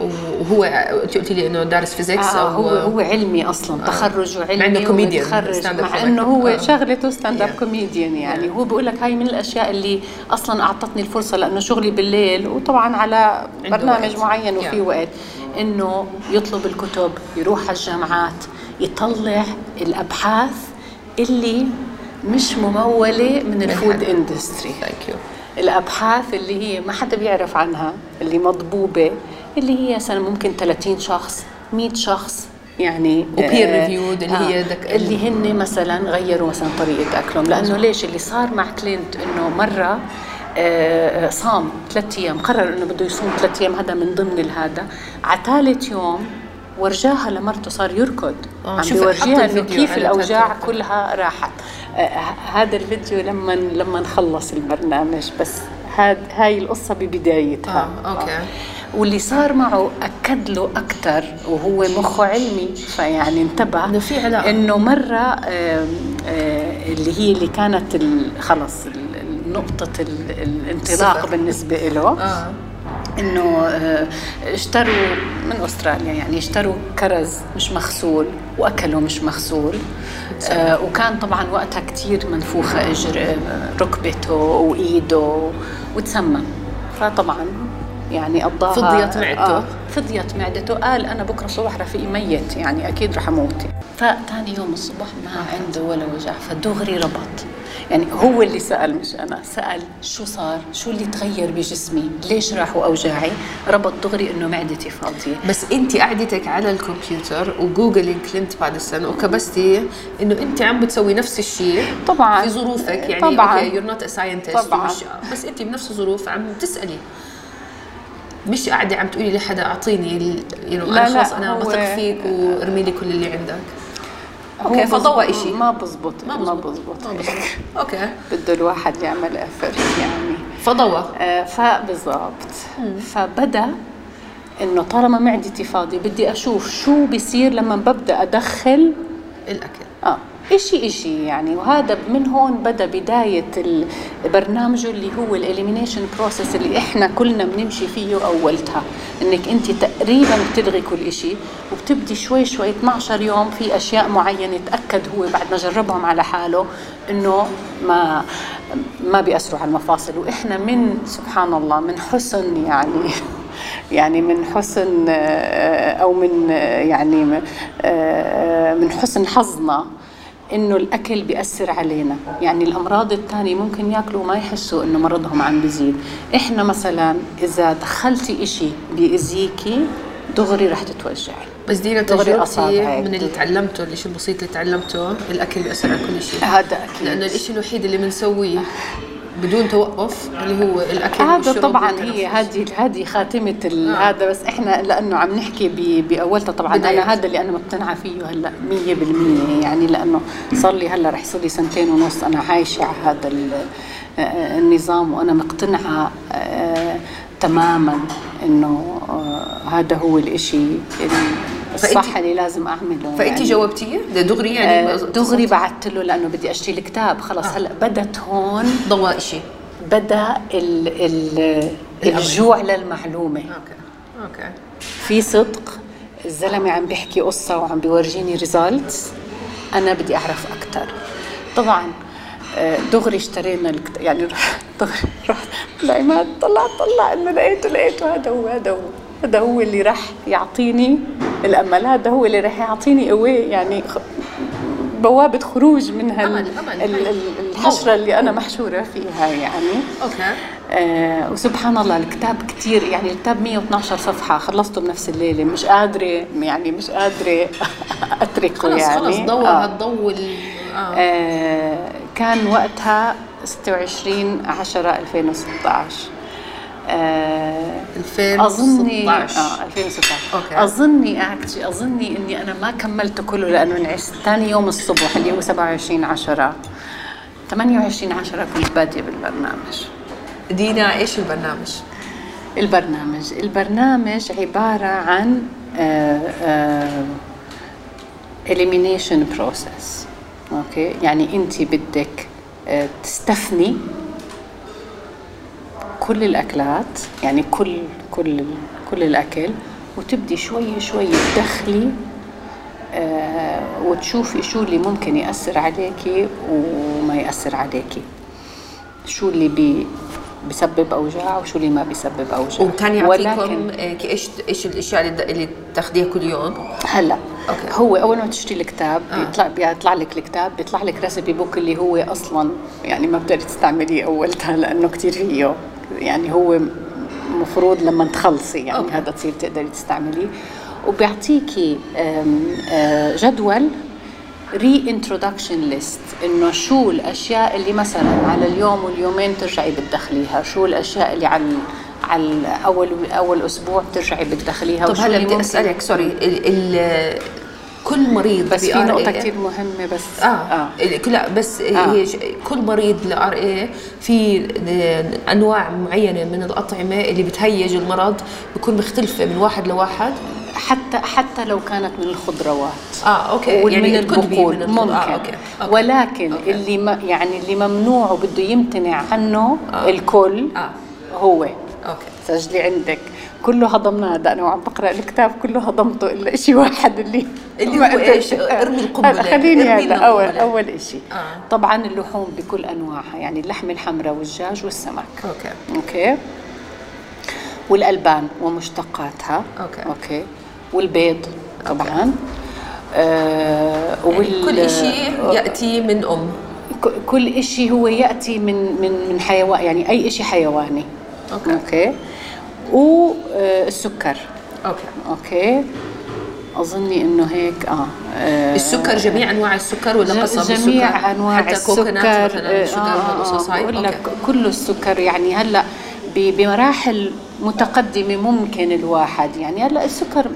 وهو أنت قلتي لي إنه دارس physics آه أو هو هو علمي أصلا تخرجه علمي مع stand up مع. إنه هو آه. شغلته stand up. comedian يعني هو بقول لك هاي من الأشياء اللي أصلا أعطتني الفرصة لأنه شغلي بالليل وطبعا على برنامج وقت. معين وفي Yeah. وقت إنه يطلب الكتب يروح على الجامعات يطلع الأبحاث اللي مش ممولة من ال food. industry thank you الأبحاث اللي هي ما حدا بيعرف عنها اللي مضبوبه اللي هي مثلا ممكن 30 شخص 100 شخص يعني و peer آه، reviewed اللي هي دك- اللي هن مثلا غيروا مثلا طريقة أكلهم. لأنه ليش؟ اللي صار مع كلينت إنه مرة آه، صام ثلاث أيام قرر إنه بده يصوم ثلاث أيام هذا من ضمن الهذا. على ثالث يوم ورجاها لمرته صار يركض. آه، عم بيورجيها إنه كيف الأوجاع. كلها راحت. آه، هذا الفيديو لما لما نخلص البرنامج بس هاد هاي القصة ببدايتها آه، okay. واللي صار معه أكد له أكثر وهو مخه علمي فيعني انتبه إنه في علاقة. إنه مرة آم، آه، اللي هي اللي كانت خلص ال- الانطلاق صفر. بالنسبة له آه إنه آه، اشتروا من أستراليا يعني اشتروا كرز مش مغسول وأكلوا مش مغسول. آه، وكان طبعا وقتها كثير منفوخة إجر آه، ركبته وإيده وتسمم. فطبعا يعني قضاها فضيت معدته. فضيت معدته. قال أنا بكرة الصبح رفيقي ميت يعني أكيد رح أموت. فثاني يوم الصبح ما عنده ولا وجع فدغري ربط. يعني هو اللي سأل مش أنا سأل شو صار؟ شو اللي تغير بجسمي؟ ليش راحوا اوجاعي ربط دغري إنه معدتي فاضيه بس انت قعدتك على الكمبيوتر و Googling كلينت باديسون وكبستي إنه انت عم بتسوي نفس الشيء طبعاً. في ظروفك. يعني طبعاً. okay you're not scientist طبعاً. بس انت بنفس الظروف عم تسألي. مش قاعدة عم تقولي لحدا أعطيني لا، أنا لا، خلص أنا بثق فيك وارمي لي كل اللي عندك. okay هو فضوى شيء ما بزبط. ما بزبط. (laughs) okay. بده الواحد يعمل effort يعني. فضوى آه، فبالضبط فبدأ إنه طالما معدتي فاضية بدي أشوف شو بيصير لما ببدأ أدخل الأكل. آه. إشي إشي يعني. وهذا من هون بدأ بداية ال- برنامجه اللي هو ال elimination process اللي إحنا كلنا بنمشي فيه أولتها. إنك أنت تقريبا بتلغي كل إشي وبتبدي شوي شوي 12 يوم في أشياء معينة تاكد هو بعد ما جربهم على حاله إنه ما ما بيأثروا على المفاصل. وإحنا من سبحان الله من حسن يعني يعني من حسن آه، أو من آه، يعني آه، من حسن حظنا إنه الأكل بيأثر علينا. يعني الأمراض الثانية ممكن يأكلوا وما يحسوا إنه مرضهم عم بيزيد. إحنا مثلا إذا دخلتي إشي بيأذيكي دغري رح تتوجعي بس دينا تجربتي. من اللي تعلمته الشيء البسيط اللي تعلمته الأكل بيأثر على كل شيء هذا أكيد. لأنه الشيء الوحيد اللي بنسويه. (laughs) بدون توقف اللي هو الأكل هذا طبعا. هي هذه هذه خاتمة ال- آه. هذا بس إحنا لأنه عم نحكي ب- بأولتها طبعا بداية. أنا هذا اللي أنا مقتنعة فيه هلأ 100% يعني لأنه صار لي هلأ رح يصير لي سنتين ونص أنا عايشة على هذا ال- آه، النظام وأنا مقتنعة آه، تماما إنه آه، هذا هو الإشي الصح اللي لازم أعمله فانت يعني. جاوبتيه دغري يعني آه، دغري بعثت له لأنه بدي أشتري الكتاب. خلص آه. هلأ بدت هون. ضوء شيء بدأ ال ال الجوع للمعلومة. okay. okay. في صدق الزلمة عم بيحكي قصة وعم بيورجيني results أنا بدي أعرف أكثر طبعا آه، دغري اشترينا الكتاب يعني (laughs) دغري رحت لعماد طلع طلع إنه لقيته لقيته هذا هو هذا هو. هذا هو اللي راح يعطيني الأمل هذا هو اللي راح يعطيني قوي يعني بوابة خروج من هال أمل، أمل. ال- ال- الحشرة اللي أنا محشورة فيها يعني okay آه وسبحان الله الكتاب كتير يعني الكتاب 112 صفحة خلصته بنفس الليلة مش قادرة يعني مش قادرة (laughs) أتركه خلص يعني خلص ضوء آه. هالضوء ال- آه. آه كان وقتها 26 10 2016 آه 2016 أظني آه 2016 okay. أظني actually أظني إني أنا ما كملته كله لأنه انعست ثاني يوم الصبح اللي هو 27 10 28 10 كنت باديه بالبرنامج. دينا إيش البرنامج؟ البرنامج. البرنامج عبارة عن آه، آه، elimination process. okay؟ يعني انت بدك آه، تستثني كل الأكلات يعني كل كل كل الأكل وتبدي شوي شوي تدخلي آه، وتشوفي شو اللي ممكن يأثر عليكي وما يأثر عليكي شو اللي بي بيسبب أوجاع وشو اللي ما بيسبب أوجاع وكان يعطيكم آه، إيش إيش الأشياء اللي اللي تاخذيها كل يوم؟ هلا okay. هو أول ما تشتري الكتاب آه. بيطلع بيطلع لك الكتاب بيطلع لك recipe book اللي هو أصلا يعني ما بتقدري تستعمليه اولتها (laughs) لأنه كثير فيه يعني هو مفروض لما تخلصي يعني okay. هذا تصير تقدري تستعمليه وبيعطيكي آه، جدول reintroduction list إنه شو الأشياء اللي مثلا على اليوم واليومين ترجعي بتدخليها شو الأشياء اللي على على أول أول أسبوع بترجعي بتدخليها طب هلا بدي أسألك sorry كل مريض بس في نقطة RA كثير مهمة بس آه, آه. لا بس آه. هي كل مريض ل RA في أنواع معينة من الأطعمة اللي بتهيج المرض بتكون مختلفة من واحد لواحد حتى حتى لو كانت من الخضروات آه okay يعني من البقول من ممكن الخض- آه okay, okay. ولكن okay. اللي ما يعني اللي ممنوع وبده يمتنع عنه آه. الكل آه. هو okay سجلي عندك كله هضمناه هذا أنا وعم بقرأ الكتاب كله هضمته إلا شيء واحد اللي اللي هو إيش؟ ارمي القنبلة. هلا خليني هلا اول. أول شيء آه. طبعا اللحوم بكل أنواعها يعني اللحم الحمراء والدجاج والسمك okay okay والألبان ومشتقاتها okay. okay والبيض طبعا آه وال كل شيء يأتي من أم كل شيء هو يأتي من من من حيوان يعني أي شيء حيواني okay. والسكر okay. okay. أظني إنه هيك آه, آه السكر جميع أنواع السكر ولا قصب جميع السكر أنواع حتى السكر شجر آه، هاي بقول لك. كل السكر يعني هلأ بمراحل متقدمة ممكن الواحد. يعني هلأ السكر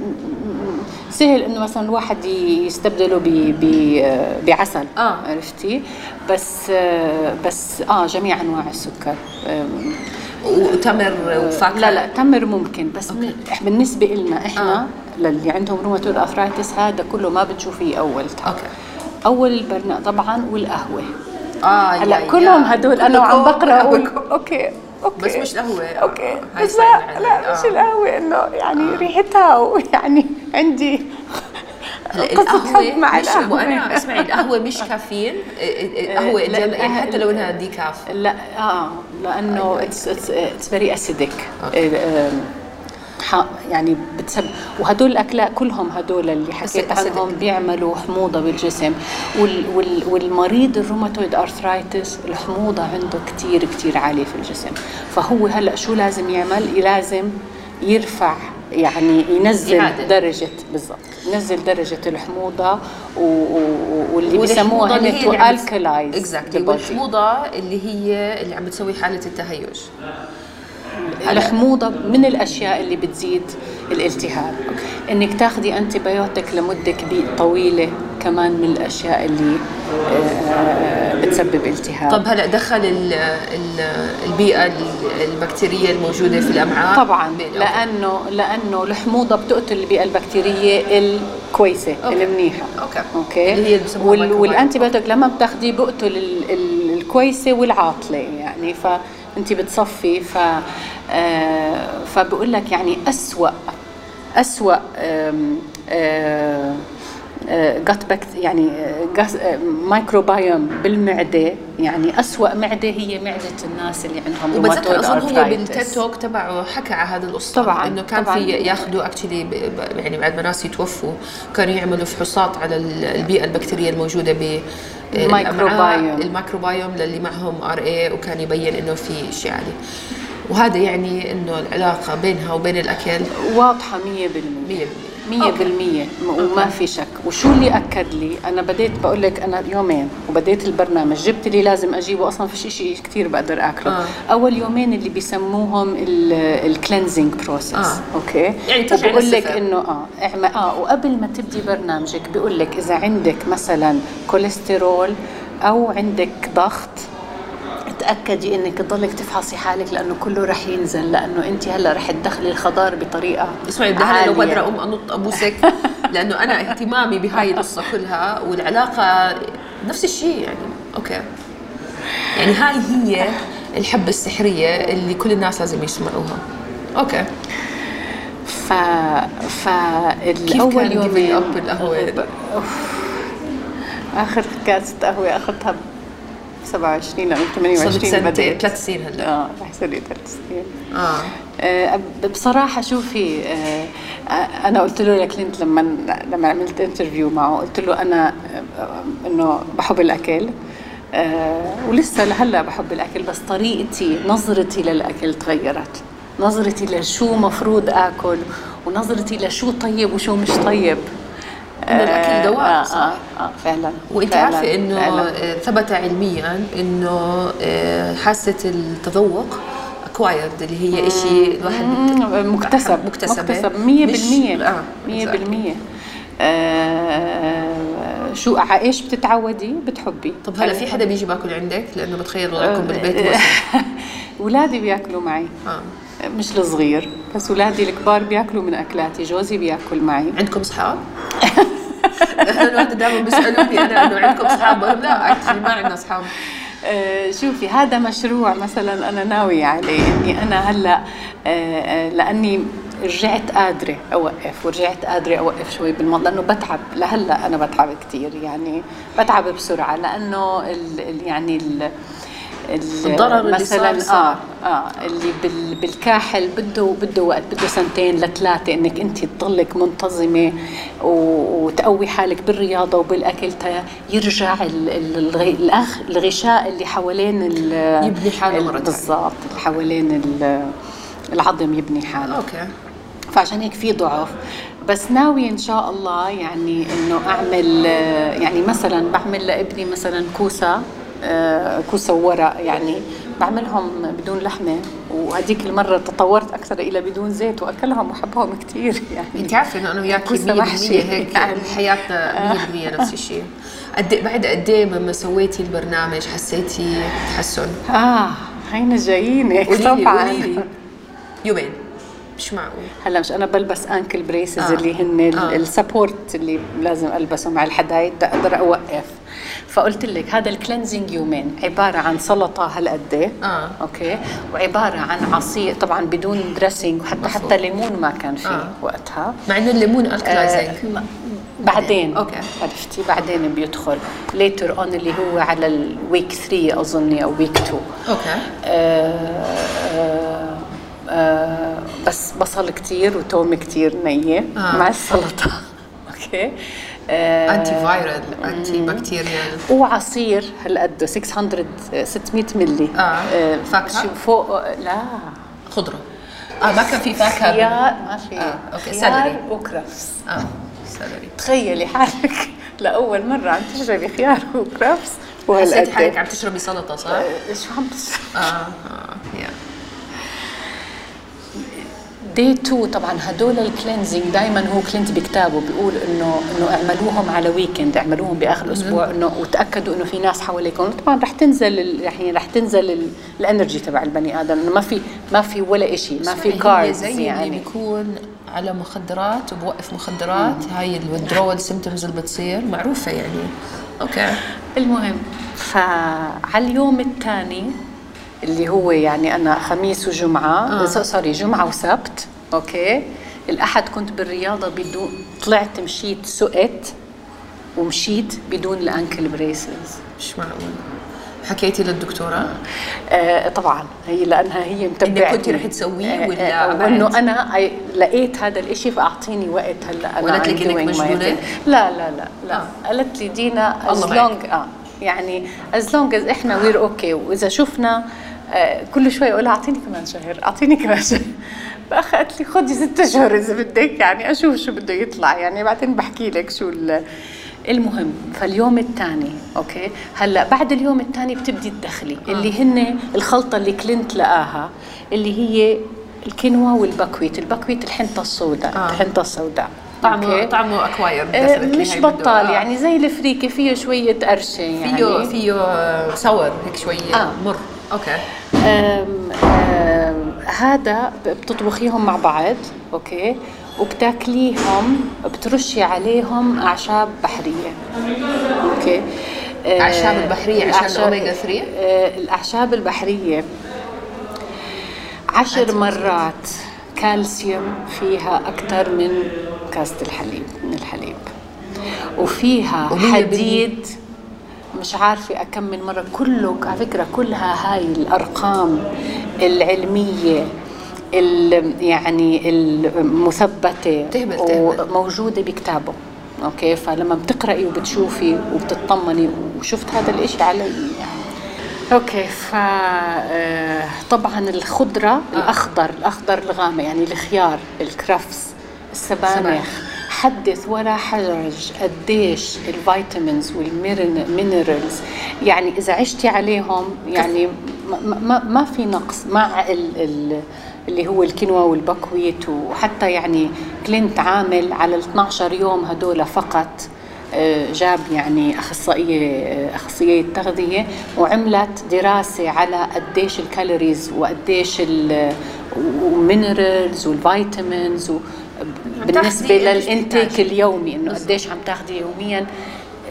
سهل إنه مثلا الواحد يستبدله ب ب- بعسل آه. عرفتي؟ بس آه، بس آه جميع أنواع السكر. وتمر وفاكهة لا لا تمر ممكن بس أوكي. بالنسبة لنا إحنا آه. للي عندهم روماتويد ارثرايتس هذا كله ما بتشوفيه أول أوكي أول البرناء طبعا والقهوة آه هلأ كلهم. هدول أنا وعم كلكم بقرأ (laughs) أقول. أوكي أوكي بس مش القهوه أوكي هاي بس لا. لا مش آه. القهوة إنه يعني ريحتها ويعني عندي قصة حب مع مش القهوة. وأنا اسمعي القهوة مش كافيين (laughs) القهوة حتى لو انها decaf لا آه لأنه it's it's very acidic يعني بتسبب وهدول الأكلات كلهم هدول اللي حكيت. عنهم بيعملوا حموضة بالجسم. وال وال والمريض ال rheumatoid arthritis الحموضة عنده كتير كتير عالية في الجسم. فهو هلأ شو لازم يعمل؟ لازم يرفع يعني ينزل يعادل. درجة بالضبط ينزل درجة الحموضة و... و... واللي والحموضة بيسموها هن هي to alkalize exactly. والحموضة اللي هي اللي عم بتسوي حالة التهيج الحموضه من الأشياء اللي بتزيد الالتهاب إنك تاخذي antibiotic لمدة كبيرة طويلة كمان من الأشياء اللي آه، بتسبب التهاب طب هلأ دخل ال ال البيئة ال- البكتيرية الموجودة في الأمعاء طبعا. لأنه لأنه الحموضه بتقتل البيئة البكتيرية الكويسة okay. المنيحة okay. okay اللي هي وال. وال antibiotic لما بتاخذيه بقتل ال- ال- الكويسة والعاطلة يعني فانت بتصفي ف آه، فبقول لك يعني أسوأ أسوأ آم، آه، gut bacteria يعني مايكروبايوم بالمعدة يعني أسوأ معدة هي معدة الناس اللي عندهم وبتذكر اظن هو. بال TED Talk تبعه حكى على هذا القصة طبعاً، إنه كان طبعاً. في ياخذوا actually يعني بعد ما ناس يتوفوا كانوا يعملوا فحوصات على ال- البيئة البكتيرية الموجودة بال microbiome. ال microbiome للي معهم RA وكان يبين إنه في شيء عالي وهذا يعني إنه العلاقة بينها وبين الأكل واضحة 100% 100% مية okay. بالمية وما في شك. وشو اللي أكد لي؟ أنا بديت بقول لك أنا يومين وبديت البرنامج. جبت اللي لازم أجيبه. أصلا فيش شيء كثير بقدر أكله. آه. أول يومين اللي بيسموهم ال cleansing process آه. okay؟ يعني وبقول لك. إنه آه. اعمل آه. وقبل ما تبدي برنامجك بقول لك إذا عندك مثلا كوليسترول أو عندك ضغط تاكدي إنك تضلك تفحصي حالك لأنه كله رح ينزل لأنه انت هلأ رح تدخلي الخضار بطريقة اسمعي بدي هلا لو. بقدر أقوم أنط أبوسك (laughs) لأنه أنا اهتمامي بهاي القصة كلها والعلاقة نفس الشيء يعني okay يعني هاي هي الحبة السحرية اللي كل الناس لازم يسمعوها okay ف ف الأول بالقهوة؟ أوف. آخر كاسة قهوة أخذتها 27 أو صارت 28 سنتين بديت ثلاث سنين هلا. آه رح يصير لي ثلاث سنين. آه. آه، بصراحة شوفي آه، أنا قلت له ل Clint لما لما عملت interview معه قلت له أنا آه، إنه بحب الأكل. آه، ولسه لهلا بحب الأكل بس طريقتي نظرتي للأكل تغيرت. نظرتي لشو مفروض آكل ونظرتي لشو طيب وشو مش طيب. إنه الأكل دواء، آه صح؟ آه آه فعلا وأنت عارفة إنه. آه، ثبت علميا إنه آه، حاسة التذوق acquired اللي هي شيء الواحد مكتسب مكتسبة. مكتسب. 100% مش- آه، 100% آه شو على إيش بتتعودي؟ بتحبي. طب هلا في حدا بيجي باكل عندك؟ لأنه بتخيل وضعكم بالبيت اولادي (laughs) بياكلوا معي. آه. مش الصغير بس اولادي الكبار بياكلوا من أكلاتي. جوزي بياكل معي. عندكم أصحاب؟ (laughs) أنا دائما بيسألوني أنا انه عندكم اصحاب لا actually ما عندنا أصحاب. آه، شوفي هذا مشروع مثلا أنا ناوية عليه إني أنا هلأ آه، آه، لأني رجعت قادرة أوقف ورجعت قادرة أوقف شوي بالموضوع لأنه بتعب لهلأ أنا بتعب كثير يعني بتعب بسرعة لأنه ال ال يعني ال ال- الضرر اللي مثلا صار صار. آه آه اللي بال بالكاحل بده بده وقت بده سنتين لثلاثة إنك أنت تضلك منتظمة وتقوي حالك بالرياضة وبالأكل تا يرجع ال- ال- الغ- الأخ الغشاء اللي حوالين ال- يبني حاله. بالضبط اللي حوالين ال- العظم يبني حاله أوكي فعشان هيك في ضعف بس ناوي إن شاء الله يعني إنه أعمل يعني مثلا بعمل لابني مثلا كوسة كوسه وورق يعني بعملهم بدون لحمة وهذيك المرة تطورت أكثر إلى بدون زيت وأكلهم وحبهم كثير (laughs) يعني أنت عارفة إنه أنا وياك 100% كوسة محشي. هيك يعني. حياتنا 100% نفس الشيء قد إيه- بعد قد إيه لما سويتي البرنامج حسيتي تحسن؟ آه هينا لي طبعا يومين مش معقول هلا مش أنا بلبس ankle braces آه. اللي هن آه. ال support اللي لازم البسه مع الحدايد أقدر أوقف فقلت لك هذا ال cleansing يومين عبارة عن سلطة هالقد آه. okay وعبارة عن عصير طبعا بدون dressing وحتى مفهوم. حتى ليمون ما كان فيه آه. وقتها مع إنه الليمون ال cleansing آه، بعدين okay. عرفتي بعدين بيدخل later on اللي هو على ال week 3 اظني أو week 2 okay آه، آه، آه، بس بصل كتير وتوم كتير نية آه. مع السلطة. (laughs) okay. آه، anti viral anti bacterial وعصير هالقد 600 600 ملي. آه. فاكهة؟ شو فوق لا. خضرة. آه ما كان في فاكهة خيار ما في. آه، خيار celery. وكرفس. آه celery تخيلي حالك (laughs) لأول مرة عم تشربي خيار وكرفس. حسيتي حالك وهالقد عم تشربي سلطة صح؟ شو عم تشربي؟ آه آه يا دي 2 طبعا هدول ال cleansing دائما هو كلينت بكتابه بيقول إنه إنه اعملوهم على weekend اعملوهم بآخر الأسبوع إنه وتأكدوا إنه في ناس حواليكم. طبعا رح تنزل يعني رح تنزل ال- ال energy تبع البني آدم إنه ما في ما في ولا شيء ما في carbs زي اللي يعني. بيكون على مخدرات وبوقف مخدرات هاي ال withdrawal symptoms اللي بتصير معروفة يعني. okay المهم فعلى اليوم الثاني اللي هو يعني أنا خميس وجمعة آه. sorry جمعة وسبت okay الأحد كنت بالرياضة بدون طلعت مشيت سقت ومشيت بدون ال ankle braces مش معقول حكيتي للدكتورة آه طبعا هي لأنها هي متبعتني كنتي رح تسويه ولا آه بعد؟ وإنه أنا I- لقيت هذا الإشي فأعطيني وقت هلأ أنا وقالت لك مجنونة؟ thing. لا لا لا لا آه. قالت لي دينا معك. long آه يعني as long as إحنا وير أوكي وإذا شفنا آه كل شوي أقول لها أعطيني كمان شهر أعطيني كمان شهر فاخذت لي خدي ست اشهر إذا بدك يعني أشوف شو بده يطلع يعني بعدين بحكي لك شو ال- المهم فاليوم الثاني okay هلأ بعد اليوم الثاني بتبدي تدخلي آه. اللي هن الخلطة اللي كلينت لقاها اللي هي الكينوا وال buckwheat ال buckwheat الحنطة السوداء آه. آه. الحنطة السوداء طعمه؟ طعمه acquired آه، مش بطال يعني زي الفريكة فيه شوية قرشة يعني فيه فيه سور هيك شوية آه. مر okay. أم أم هذا بتطبخيهم مع بعض okay؟ وبتاكليهم بترشي عليهم أعشاب بحرية okay؟ آه، أعشاب البحرية عشان الأوميجا 3 آه، الأعشاب البحرية. عشر مرات كالسيوم فيها أكثر من كاسه الحليب من الحليب. وفيها حديد مش عارفة أكم من مرة. كله على فكرة كلها هاي الأرقام العلمية ال- يعني المثبتة تهبل-. وموجودة بكتابه. okay؟ فلما بتقرأي وبتشوفي وبتطمني وشفت هذا الإشي علي. يعني okay؟ ف آه، طبعا الخضرة الأخضر الأخضر الغامق يعني الخيار الكرفس السبانخ. سبانخ. حدث ولا حرج قديش ال vitamins وال minerals يعني إذا عشتي عليهم يعني ما, ما, في نقص مع ال ال اللي هو الكينوا وال buckwheat وحتى يعني كلينت عامل على ال 12 يوم هدول فقط آه، جاب يعني أخصائية أخصائية تغذية وعملت دراسة على قديش ال calories وقديش ال minerals وال vitamins و بالنسبة لل intake. اليومي إنه قديش عم تاخذي يوميا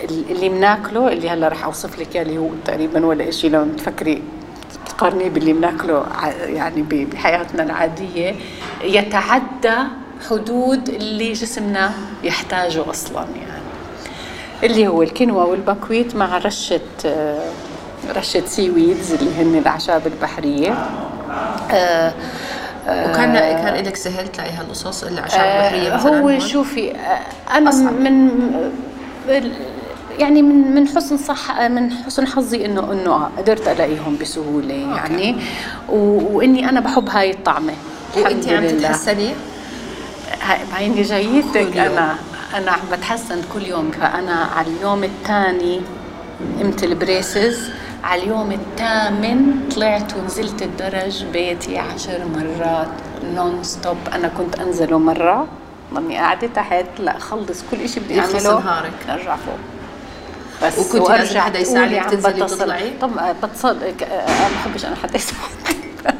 اللي بناكله اللي هلأ رح أوصف لك إياه اللي هو تقريبا ولا شيء لو تفكري تقارنيه باللي بناكله يعني بحياتنا العادية يتعدى حدود اللي جسمنا يحتاجه أصلا يعني اللي هو الكينوا والبكويت مع رشة آه، رشة سي ويدز اللي هن الأعشاب البحرية آه، وكان كان لك سهل تلاقي هالقصص الاعشاب البحريه آه، هو؟ شوفي آه، أنا أصعب. من يعني من من حسن صح من حسن حظي انه إنه آه، قدرت ألاقيهم بسهولة يعني وإني أنا بحب هاي الطعمة وانت عم. تتحسني بعيني جايتك. أنا أنا عم بتحسن كل يوم فأنا على اليوم الثاني قمت البريسز على اليوم الثامن طلعت ونزلت الدرج بيتي عشر مرات non stop أنا كنت أنزله مرة ضلني قاعدة تحت لا اخلص كل شيء بدي أعمله نهارك. أرجع فوق بس وكنت لازم وأرجع حدا يساعدك تنزلي بتصل. وتطلعي؟ طب بتصل آه، ما بحبش أنا حدا يساعدني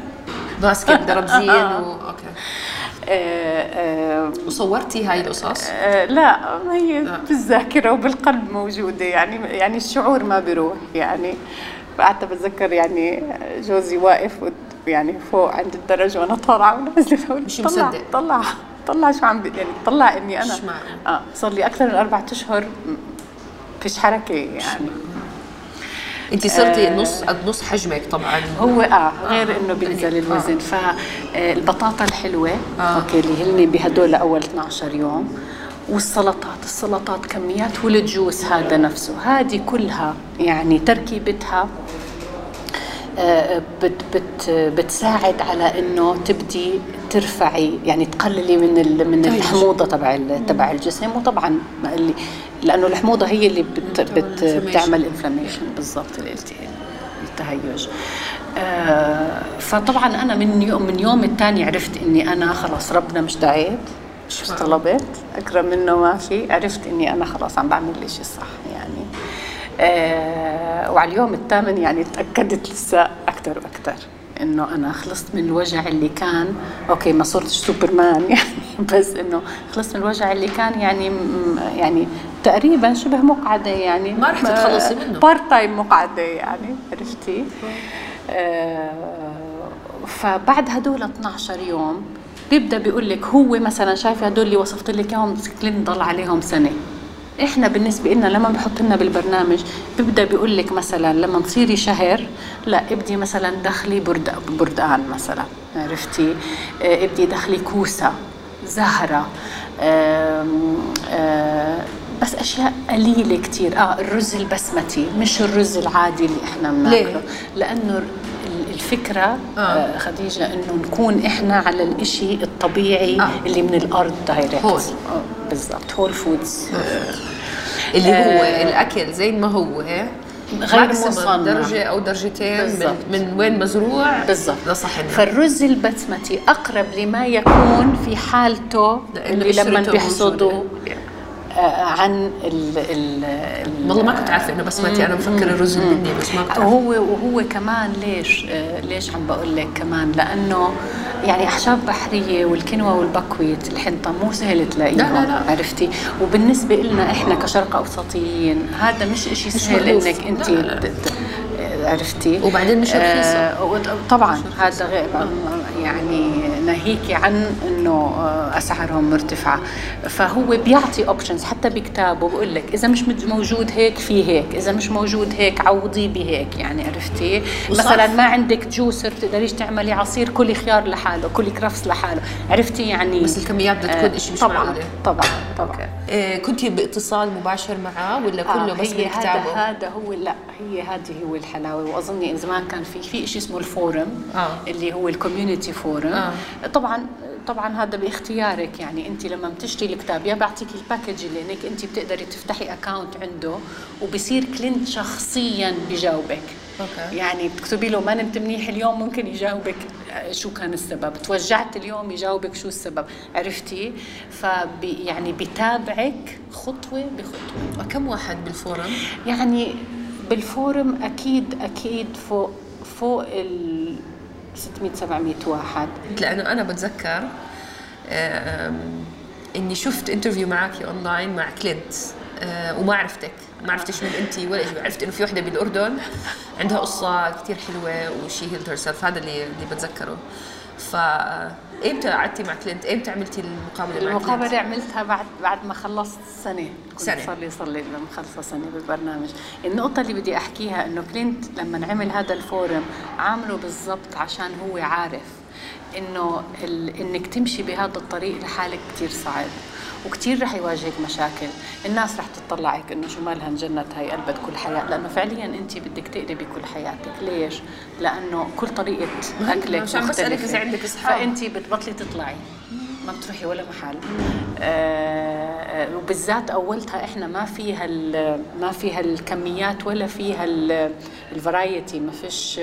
ماسكه دربزين (laughs) و... okay آه، آه، وصورتي هاي القصص آه، لا هي لا. بالذاكرة وبالقلب موجودة يعني يعني الشعور ما بيروح يعني فقعدت بتذكر يعني جوزي واقف يعني فوق عند الدرج وأنا طالعة ونازلة بقول مش طلع مصدق. طلع طلع شو عم يعني طلع إني أنا مش معقول. آه صار لي أكثر من أربع أشهر فيش حركة يعني انت صرتي نص قد نص حجمك طبعا. هو آه غير إنه بينزل آه. الوزن فالبطاطا الحلوة أوكي اللي هن بهدول أول 12 يوم. والسلطات السلطات كميات والجوس هذا نفسه. هذه كلها يعني تركيبتها آه، بت بت بتساعد على إنه تبدي ترفعي يعني تقللي من من تهيج. الحموضة تبع تبع الجسم. وطبعا اللي لأنه الحموضة هي اللي بت بت. بتعمل انفلاميشن بالضبط الالتهاب التهيج آه فطبعا أنا من يوم من يوم الثاني عرفت إني أنا خلاص ربنا مش دعيت مش طلبت اكرم منه ما في عرفت إني أنا خلاص عم بعمل الشيء الصح يعني آه وعلى اليوم الثامن يعني تأكدت لسه أكثر وأكثر إنه أنا خلصت من الوجع اللي كان okay ما صرتش سوبرمان (laughs) يعني بس إنه خلصت من الوجع اللي كان يعني يعني تقريبا شبه مقعدة يعني. ما رح تتخلصي منه. part time مقعدة يعني عرفتي؟ آه فبعد هدول 12 يوم بيبدأ بيقول لك هو مثلا شايفة هدول اللي وصفت لك إياهم كلينت ضل عليهم سنة. إحنا بالنسبة لنا لما بحط لنا بالبرنامج بيبدأ بيقول لك مثلا لما تصيري شهر لا ابدي مثلا دخلي برد بردقان مثلا عرفتي؟ آه، ابدي دخلي كوسة زهرة آم، آه، بس أشياء قليلة كتير آه الرز البسمتي مش الرز العادي اللي إحنا؟ بناكله لأنه ال- الفكرة آه. آه. خديجة إنه نكون إحنا على الإشي الطبيعي آه. آه. اللي من الأرض direct هول. بالضبط هول فودز اللي هو الأكل زي ما هو غير مصنع. درجة أو درجتين من, بالضبط. من وين مزروع بالضبط فالرز البسمتي أقرب لما يكون في حالته اللي لما بيحصدوا موجودة. آه، عن ال ال ال- والله ما كنت عارفة إنه بسمتي أنا مفكر الرز البني بس ما كنت عارفة. وهو وهو كمان ليش آه، ليش عم بقول لك كمان لأنه يعني أعشاب بحرية والكنوة والبكويت الحنطة مو سهل تلاقيهم لا، لا، لا. عرفتي وبالنسبة لنا إحنا كشرق أوسطيين هذا مش إشي سهل. إنك أنت لا، لا. عرفتي وبعدين مش رخيصة. آه طبعا هذا غير يعني ناهيكي عن إنه آه، أسعارهم مرتفعة فهو بيعطي اوبشنز حتى بكتابه بقول لك إذا مش موجود هيك في هيك إذا مش موجود هيك عوضيه بهيك يعني عرفتي. مثلا ما عندك جوسر تقدريش تعملي عصير كلي خيار لحاله كلي كرفس لحاله عرفتي يعني بس الكميات بدها تكون إشي مش طبعا معقولة. طبعا طبعا إيه كنت باتصال مباشر معاه ولا كله آه بس هي هذا؟ هذا هو لا هي هذه هو الحلاوة واظني زمان كان في في شيء اسمه الفورم آه. اللي هو الكوميونتي فورم آه. طبعا طبعا هذا باختيارك. يعني أنت لما بتشتري الكتاب يا بعطيك الباكج اللي هناك أنت بتقدري تفتحي اكاونت عنده وبصير كلينت شخصيا بجاوبك. أوكي. يعني بتكتبي له ما نمت منيح اليوم ممكن يجاوبك. شو كان السبب؟ توجعت اليوم يجاوبك شو السبب؟ عرفتي؟ فبي يعني بتابعك خطوة بخطوة. كم واحد بال forum؟ يعني بال forum أكيد أكيد فوق فوق ال 600 700 واحد. لأنه أنا بتذكر إني شفت interview معك اونلاين مع كلينت آه، وما عرفتك. ما عرفتش من انت ولا شيء. عرفت إنه في وحدة بالأردن عندها قصة كثير حلوة و she healed her هذا اللي اللي بتذكره. ف إمتى قعدتي مع كلينت؟ إمتى عملتي المقابلة مع المقابلة كلينت؟ عملتها بعد بعد ما خلصت سنة كنت سنة. صار لي صار لي مخلصه سنة بالبرنامج النقطة اللي بدي أحكيها إنه كلينت لما عمل هذا ال forum عامله بالضبط عشان هو عارف إنه ال... إنك تمشي بهذا الطريق لحالك كثير صعب وكثير رح يواجهك مشاكل. الناس رح تطلعك إنه شو مالها انجنت هاي قلبت كل حياة. لأنه فعليا انت بدك تقلبي كل حياتك. ليش؟ لأنه كل طريقة أكلك مش عم مختلفة. إذا عندك أصحاب. فانت بتبطلي تطلعي. ما بتروحي ولا محل. آه وبالذات أولتها إحنا ما فيها ما فيها الكميات ولا فيها الفرايتي. ما فيش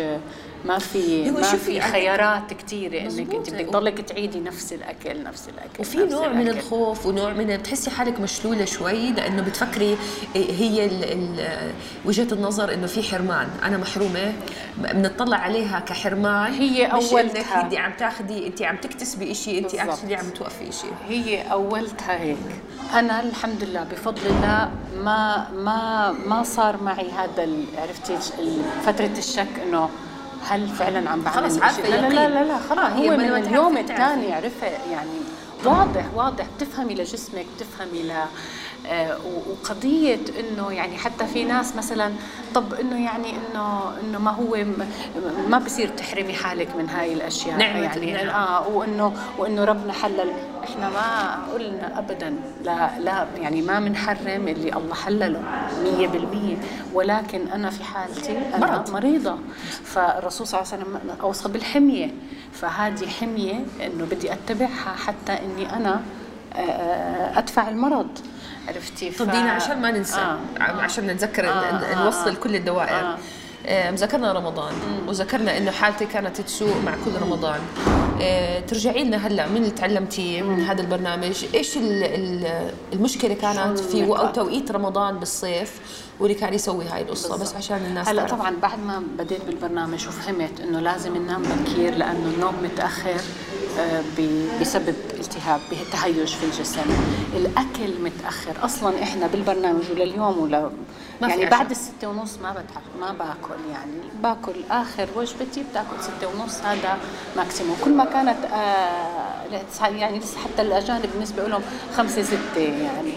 ما في ما في خيارات كثيره إنك أنت. بدك تضلك تعيدي نفس الأكل نفس الأكل وفي نوع من الأكل. الخوف ونوع من بتحسي حالك مشلولة شوي لأنه بتفكري هي ال ال وجهة النظر إنه في حرمان أنا محرومة بنطلع عليها كحرمان هي. إنك انت عم تاخذي انت عم تكتسبي شيء انت. اكشلي عم توقفي شيء هي أولتها هيك أنا الحمد لله بفضل الله ما ما ما صار معي هذا عرفتي فترة الشك إنه هل فعلا عم بعمل خلص إشي؟ عارفة لا لا لا. لا, آه، هي هو من اليوم الثاني عرفها يعني واضح واضح بتفهمي لجسمك بتفهمي آه، و- وقضية إنه يعني حتى في ناس مثلا طب إنه يعني إنه إنه ما هو ما بصير تحرمي حالك من هاي الأشياء نعمة يعني. النعم. آه وإنه وإنه ربنا حلل. إحنا ما قلنا ابدا لا لا يعني ما بنحرم اللي الله حلله 100% ولكن أنا في حالتي أنا مرض. مريضة. فالرسول صلى الله عليه وسلم أوصى بالحمية. فهذه حمية إنه بدي أتبعها حتى إني أنا آه، أدفع المرض. عرفتي طب دينا عشان ما ننسى آه. عشان نتذكر آه، آه. نوصل. كل الدوائر آه. آه. ذكرنا رمضان وذكرنا إنه حالتي كانت تسوء مع كل رمضان آه ترجعي لنا هلأ من اللي تعلمتيه من هذا البرنامج إيش ال- ال- المشكلة كانت في أو؟ توقيت رمضان بالصيف واللي كان يسوي هاي القصة بس عشان الناس هلأ تعرف. طبعا بعد ما بديت بالبرنامج وفهمت إنه لازم ننام بكير لأنه النوم متأخر آه، بسبب التهاب به- تهيج في الجسم. الأكل متأخر. أصلا إحنا بالبرنامج ولليوم ولا يعني. بعد الستة ونص ما بتعب ما باكل يعني. باكل آخر وجبتي بتأكل ستة ونص هذا ماكسيموم كل ما كانت آه يعني لسه حتى الأجانب بالنسبة لهم خمسة ستة يعني.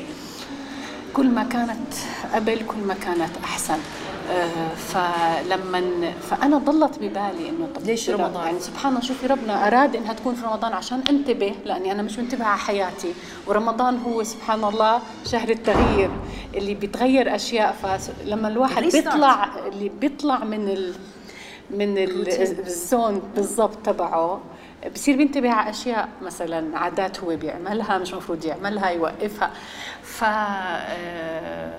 كل ما كانت قبل كل ما كانت أحسن آه، فلما فأنا ضلت ببالي إنه طب ليش رمضان؟ يعني سبحان الله شوفي ربنا أراد إنها تكون في رمضان عشان أنتبه لأني أنا مش منتبهة على حياتي ورمضان هو سبحان الله شهر التغيير اللي بيتغير أشياء فلما الواحد. بيطلع اللي بيطلع من ال من ال- الزون بالضبط تبعه بصير بينتبه على أشياء مثلا عادات هو بيعملها مش مفروض يعملها يوقفها. ف آه،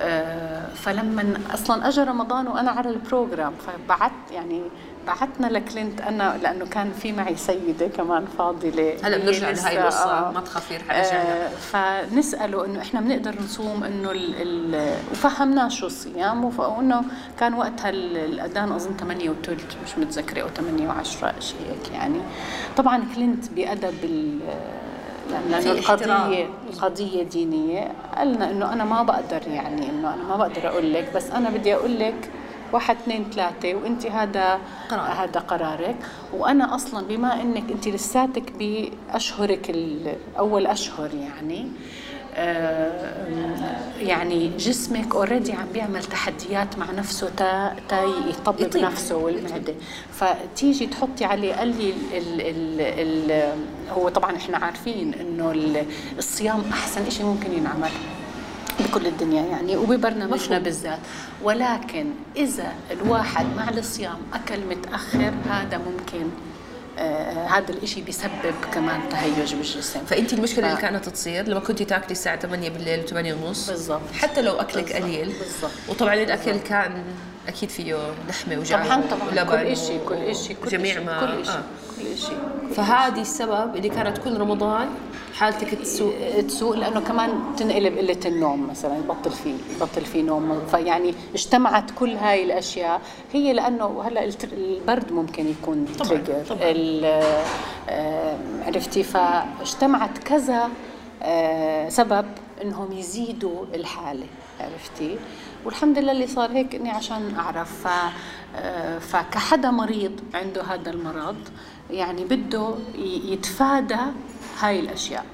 آه، فلما أصلا اجى رمضان وأنا على البروجرام فبعت يعني بعتنا لكلينت أنا لأنه كان في معي سيدة كمان فاضلة. هلا بنرجع لهي القصة. آه. ما تخافي رح لها. آه، فنسأله إنه إحنا بنقدر نصوم إنه ال ال وفهمناه شو الصيام وانه كان وقتها ال- الأذان أظن 8 وثلث مش متذكرة أو 8 و10 شيء هيك يعني. طبعا كلينت بأدب ال لأنه. القضية القضية دينية. قالنا إنه أنا ما بقدر يعني إنه أنا ما بقدر أقول لك بس أنا بدي أقول لك واحد اثنين ثلاثة وانت هذا قرار. هذا قرارك وأنا أصلا بما إنك انت لساتك بأشهرك أول أشهر يعني آه، يعني جسمك اوريدي عم بيعمل تحديات مع نفسه تا تا يطبب يطيب. نفسه والمعدة فتيجي تحطي عليه قال لي ال ال ال هو طبعا إحنا عارفين إنه ال- الصيام أحسن شيء ممكن ينعمل بكل الدنيا يعني وببرنامجنا. بالذات ولكن إذا الواحد مع الصيام أكل متأخر هذا ممكن آه هذا الإشي بيسبب كمان تهيج بالجسم فانت المشكلة ف- اللي كانت تصير لما كنت تاكلي الساعة 8 بالليل و8 ونص بالضبط. حتى لو أكلك بالضبط. قليل بالضبط. وطبعا الأكل كان أكيد فيه لحمة وجعة طبعا طبعا كل شيء كل شيء كل جميع ما كل شيء آه. كل شيء. فهذه السبب اللي كانت كل رمضان حالتك تسوء تسوء لأنه كمان تنقلب قلة النوم مثلا يبطل في يبطل في نوم. فيعني اجتمعت كل هاي الأشياء. هي لأنه هلأ البرد ممكن يكون طبعاً، trigger عرفتي؟ فاجتمعت كذا آه، سبب إنهم يزيدوا الحالة عرفتي؟ والحمد لله اللي صار هيك إني عشان أعرف. ف آه، فكحدا مريض عنده هذا المرض يعني بده يتفادى هاي الأشياء.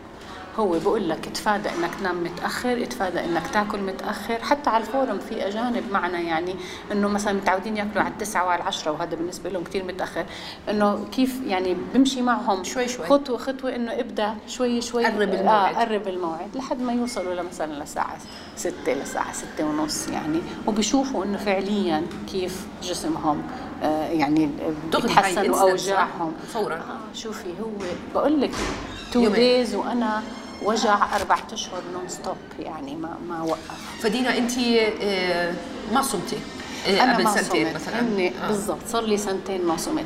هو بقول لك اتفادى إنك تنام متأخر اتفادى إنك تاكل متأخر. حتى على ال forum في أجانب معنا يعني إنه مثلا متعودين يأكلوا على التسعة وعلى العشرة وهذا بالنسبة لهم كثير متأخر. إنه كيف يعني بمشي معهم شوي شوي. خطوة خطوة إنه ابدأ شوي شوي. قرب آه الموعد. قرب الموعد لحد ما يوصلوا لمثلا لساعة ستة لساعة ستة ونص يعني. وبيشوفوا إنه فعليا كيف جسمهم آه يعني بيتحسنوا instant صح؟ اوجاعهم فورا آه شوفي هو بقول لك two. days وأنا وجع أربع أشهر non stop يعني ما ما وقف فدينا أنت آه، ما صمتي آه، أنا قبل سنتين. مثلا آه. بالضبط صار لي سنتين ما صمت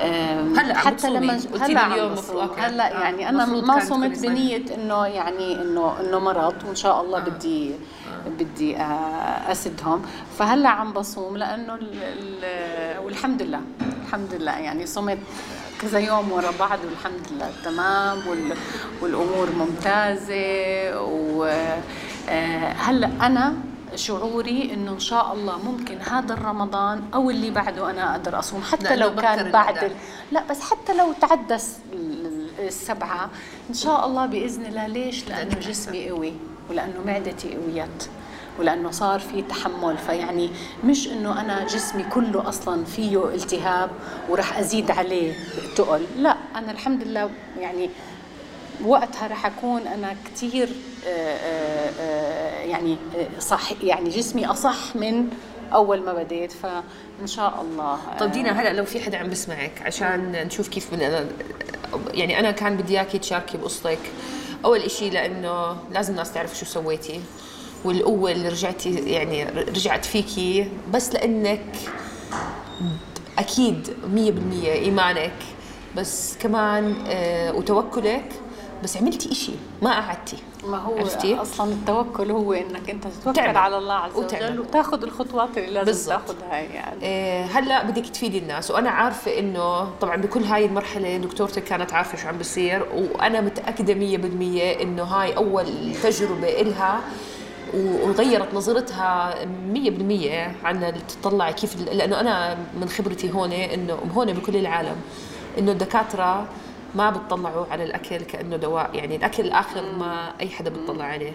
هلا عم حتى. لما هلا اليوم. هلا آه. يعني أنا ما صمت. بنية إنه يعني انه إنه مرض وإن شاء الله بدي بدي آه، أسدهم. فهلأ عم بصوم لأنه ال- ال- والحمد لله الحمد لله. يعني صمت كذا يوم ورا بعض والحمد لله تمام وال والأمور ممتازة. وهلا أنا شعوري إنه إن شاء الله ممكن هذا الرمضان أو اللي بعده أنا أقدر أصوم. حتى لو كان بعد. ال- لأ بس حتى لو تعدى الس- ال- السبعة إن شاء الله بإذن الله. ليش؟ لأنه جسمي قوي. ولأنه معدتي قويت ولأنه صار في تحمل فيعني مش إنه أنا جسمي كله أصلا فيه التهاب وراح أزيد عليه تقل لا أنا الحمد لله يعني وقتها رح أكون أنا كثير يعني آه، صح يعني جسمي أصح من أول ما بديت فإن شاء الله طيب دينا هلأ لو في حدا عم بسمعك عشان نشوف كيف بدنا يعني أنا كان بدي إياكي تشاركي بقصتك. أول إشي لأنه لازم الناس تعرف شو سويتي. والقوه اللي رجعتي يعني رجعت فيكي بس لأنك أكيد 100% إيمانك. بس كمان آه وتوكلك بس عملتي إشي ما قعدتي ما هو عرفتي؟ أصلا التوكل هو إنك أنت تتوكل. على الله عز. وجل وتاخذ الخطوات اللي لازم بالضبط. تاخذها يعني آه، هلأ بدك تفيدي الناس وأنا عارفة إنه طبعا بكل هاي المرحلة دكتورتك كانت عارفة شو عم بيصير وأنا متأكدة 100% إنه هاي أول تجربة إلها وغيرت نظرتها 100% عن تطلعي كيف لأنه أنا من خبرتي هون انه هون بكل العالم إنه الدكاترة ما بتطلعوا على الأكل كأنه دواء يعني الأكل اخر ما أي حدا بتطلع عليه.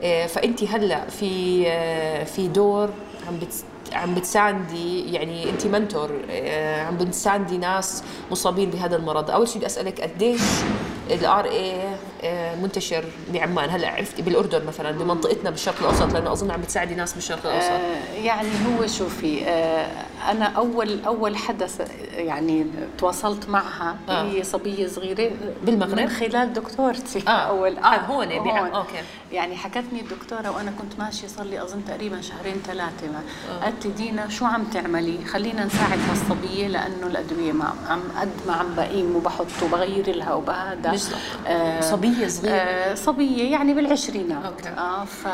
آه، فانت هلأ في آه، في دور عم عم بتساندي يعني انت منتور آه، عم بتساندي ناس مصابين بهذا المرض أول شيء بدي أسألك قديش الار اي منتشر بعمان هلأ عرفتي بالأردن مثلا بمنطقتنا بالشرق الأوسط لأنه أظن عم بتساعدي ناس بالشرق الأوسط آه، يعني هو شوفي آه، أنا أول أول حدث يعني تواصلت معها آه. هي صبيه صغيرة بالمغرب؟ من خلال دكتورتي آه. (laughs) أول آه، هون بع- أوكي. يعني حكتني الدكتورة وأنا كنت ماشية صار لي أظن تقريبا شهرين ثلاثة قالت لي دينا شو عم تعملي خلينا نساعد هالصبية لأنه الأدوية ما عم قد ما عم بقيم وبحط وبغير لها وبهذا بالضبط. صبية صغيرة. آه صبية يعني بالعشرينات أوكي. آه ف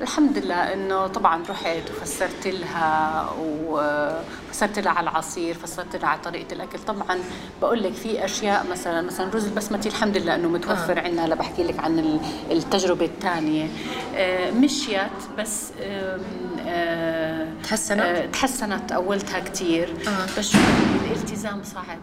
الحمد لله إنه طبعا رحت وفسرت لها وفسرت لها على العصير فسرت لها على طريقة الأكل طبعا بقول لك في أشياء مثلا مثلا رز البسمتي الحمد لله إنه متوفر آه. عندنا هلا بحكي لك عن ال- التجربة الثانية آه مشيت بس آه تحسنت؟ آه تحسنت أولتها كثير آه. بس الالتزام صعب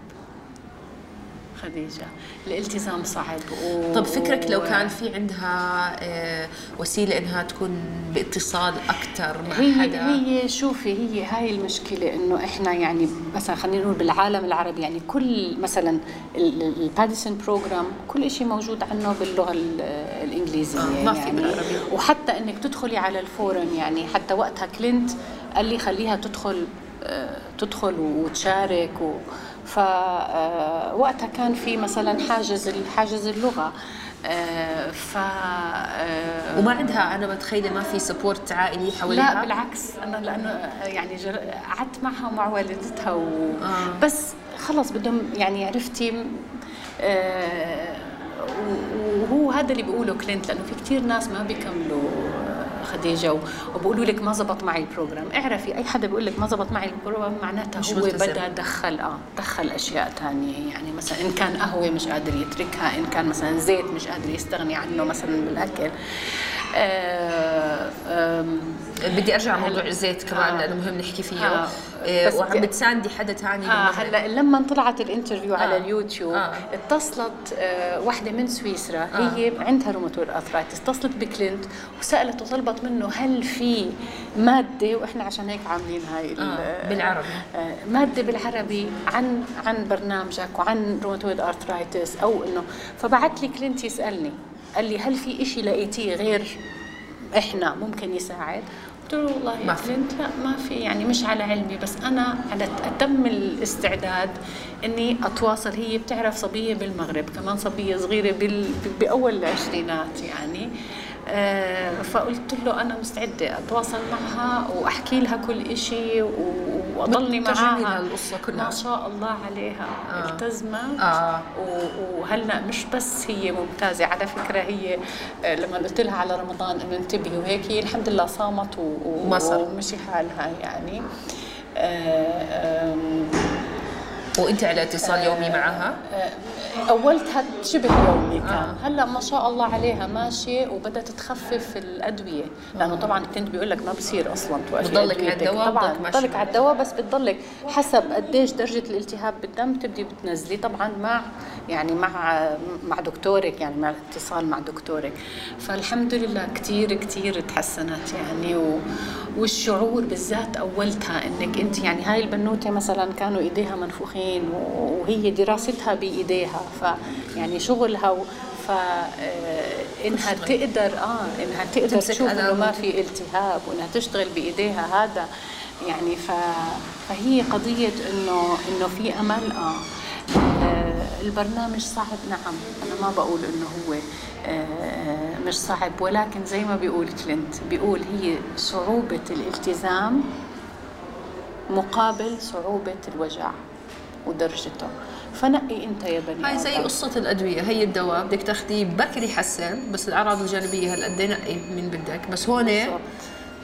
خديجة. الالتزام صعب و... طب فكرك لو كان في عندها آه، وسيلة إنها تكون باتصال أكثر مع هي حدا؟ هي شوفي هي هاي المشكلة إنه إحنا يعني مثلا خلينا نقول بالعالم العربي يعني كل مثلا ال Paddison program كل شيء موجود عنه باللغة ال- الإنجليزية آه، ما في يعني. بالعربي. وحتى إنك تدخلي على ال forum يعني حتى وقتها كلينت قال لي خليها تدخل آه، تدخل وتشارك و فوقتها كان في مثلا حاجز حاجز اللغة آه، ف آه، وما عندها أنا متخيله ما في support عائلي حواليها لا بالعكس أنا لأنه يعني جر... قعدت معها ومع والدتها و... آه. بس خلص بدهم يعني عرفتي آه وهو هذا اللي بيقوله كلينت لأنه في كثير ناس ما بيكملوا آه، خديجة وبقولوا لك ما زبط معي ال program. اعرفي أي حدا بيقول لك ما زبط معي ال program معناتها مش هو. بدأ دخل آه دخل أشياء ثانية يعني مثلا إن كان قهوة مش قادر يتركها إن كان مثلا زيت مش قادر يستغني عنه مثلا بالأكل. بدي أرجع موضوع الزيت كمان آه. لأنه مهم نحكي فيه آه. آه. وعم بتساندي حدا ثاني آه هلأ لما طلعت ال interview على آه. اليوتيوب آه. اتصلت آه واحدة من سويسرا آه. هي عندها rheumatoid arthritis اتصلت بكلينت وسألت وطلبت منه هل في مادة وإحنا عشان هيك عاملين هاي ال- آه، بالعربي. آه مادة بالعربي عن عن برنامجك وعن rheumatoid arthritis أو إنه فبعت لي كلينت يسألني قال لي هل في إشي لقيتيه غير إحنا ممكن يساعد؟ قلت له والله ما في. لا ما في يعني مش على علمي بس أنا على أتم الاستعداد إني أتواصل. هي بتعرف صبية بالمغرب كمان صبية صغيرة بال بأول العشرينات يعني. آه، فقلت له أنا مستعدة أتواصل معها وأحكي لها كل شيء واضلني لها معها القصة كلها. ما شاء الله عليها آه. التزمت آه. وهلا مش بس هي ممتازة على فكرة هي آه، لما قلت لها على رمضان إنه انتبهي وهيك هي الحمد لله صامت. ومشي حالها يعني آه، آم، وانت على اتصال يومي معها؟ اولتها شبه يومي كان. آه. آه. هلا ما شاء الله عليها ماشية وبدأت تخفف الأدوية. لأنه طبعا كنت بيقول لك ما بصير أصلا توقفي بتضلك على. الدواء، طبعا بتضلك على الدواء بس بتضلك حسب قديش درجة الالتهاب بالدم تبدي بتنزلي. طبعا مع يعني مع مع دكتورك يعني مع الاتصال مع دكتورك. فالحمد لله كثير كثير تحسنت يعني. و والشعور بالذات أولتها إنك أنت يعني هاي البنوتة مثلا كانوا إيديها منفوخين وهي دراستها بإيديها فيعني شغلها و ف آه، إنها تقدر آه إنها تقدر تشوف إنه ما في التهاب وإنها تشتغل بإيديها هذا يعني ف فهي قضية إنه إنه في أمل آه آه، البرنامج صعب نعم أنا ما بقول إنه هو آه، مش صعب ولكن زي ما بيقول كلينت بيقول هي صعوبة الالتزام مقابل صعوبة الوجع. ودرجته فنقي أنت يا بني هاي زي آدم. قصة الأدوية هي الدواء بدك تاخذيه بكري يحسن بس الأعراض الجانبية هالقد نقي مين بدك بس هون بالضبط.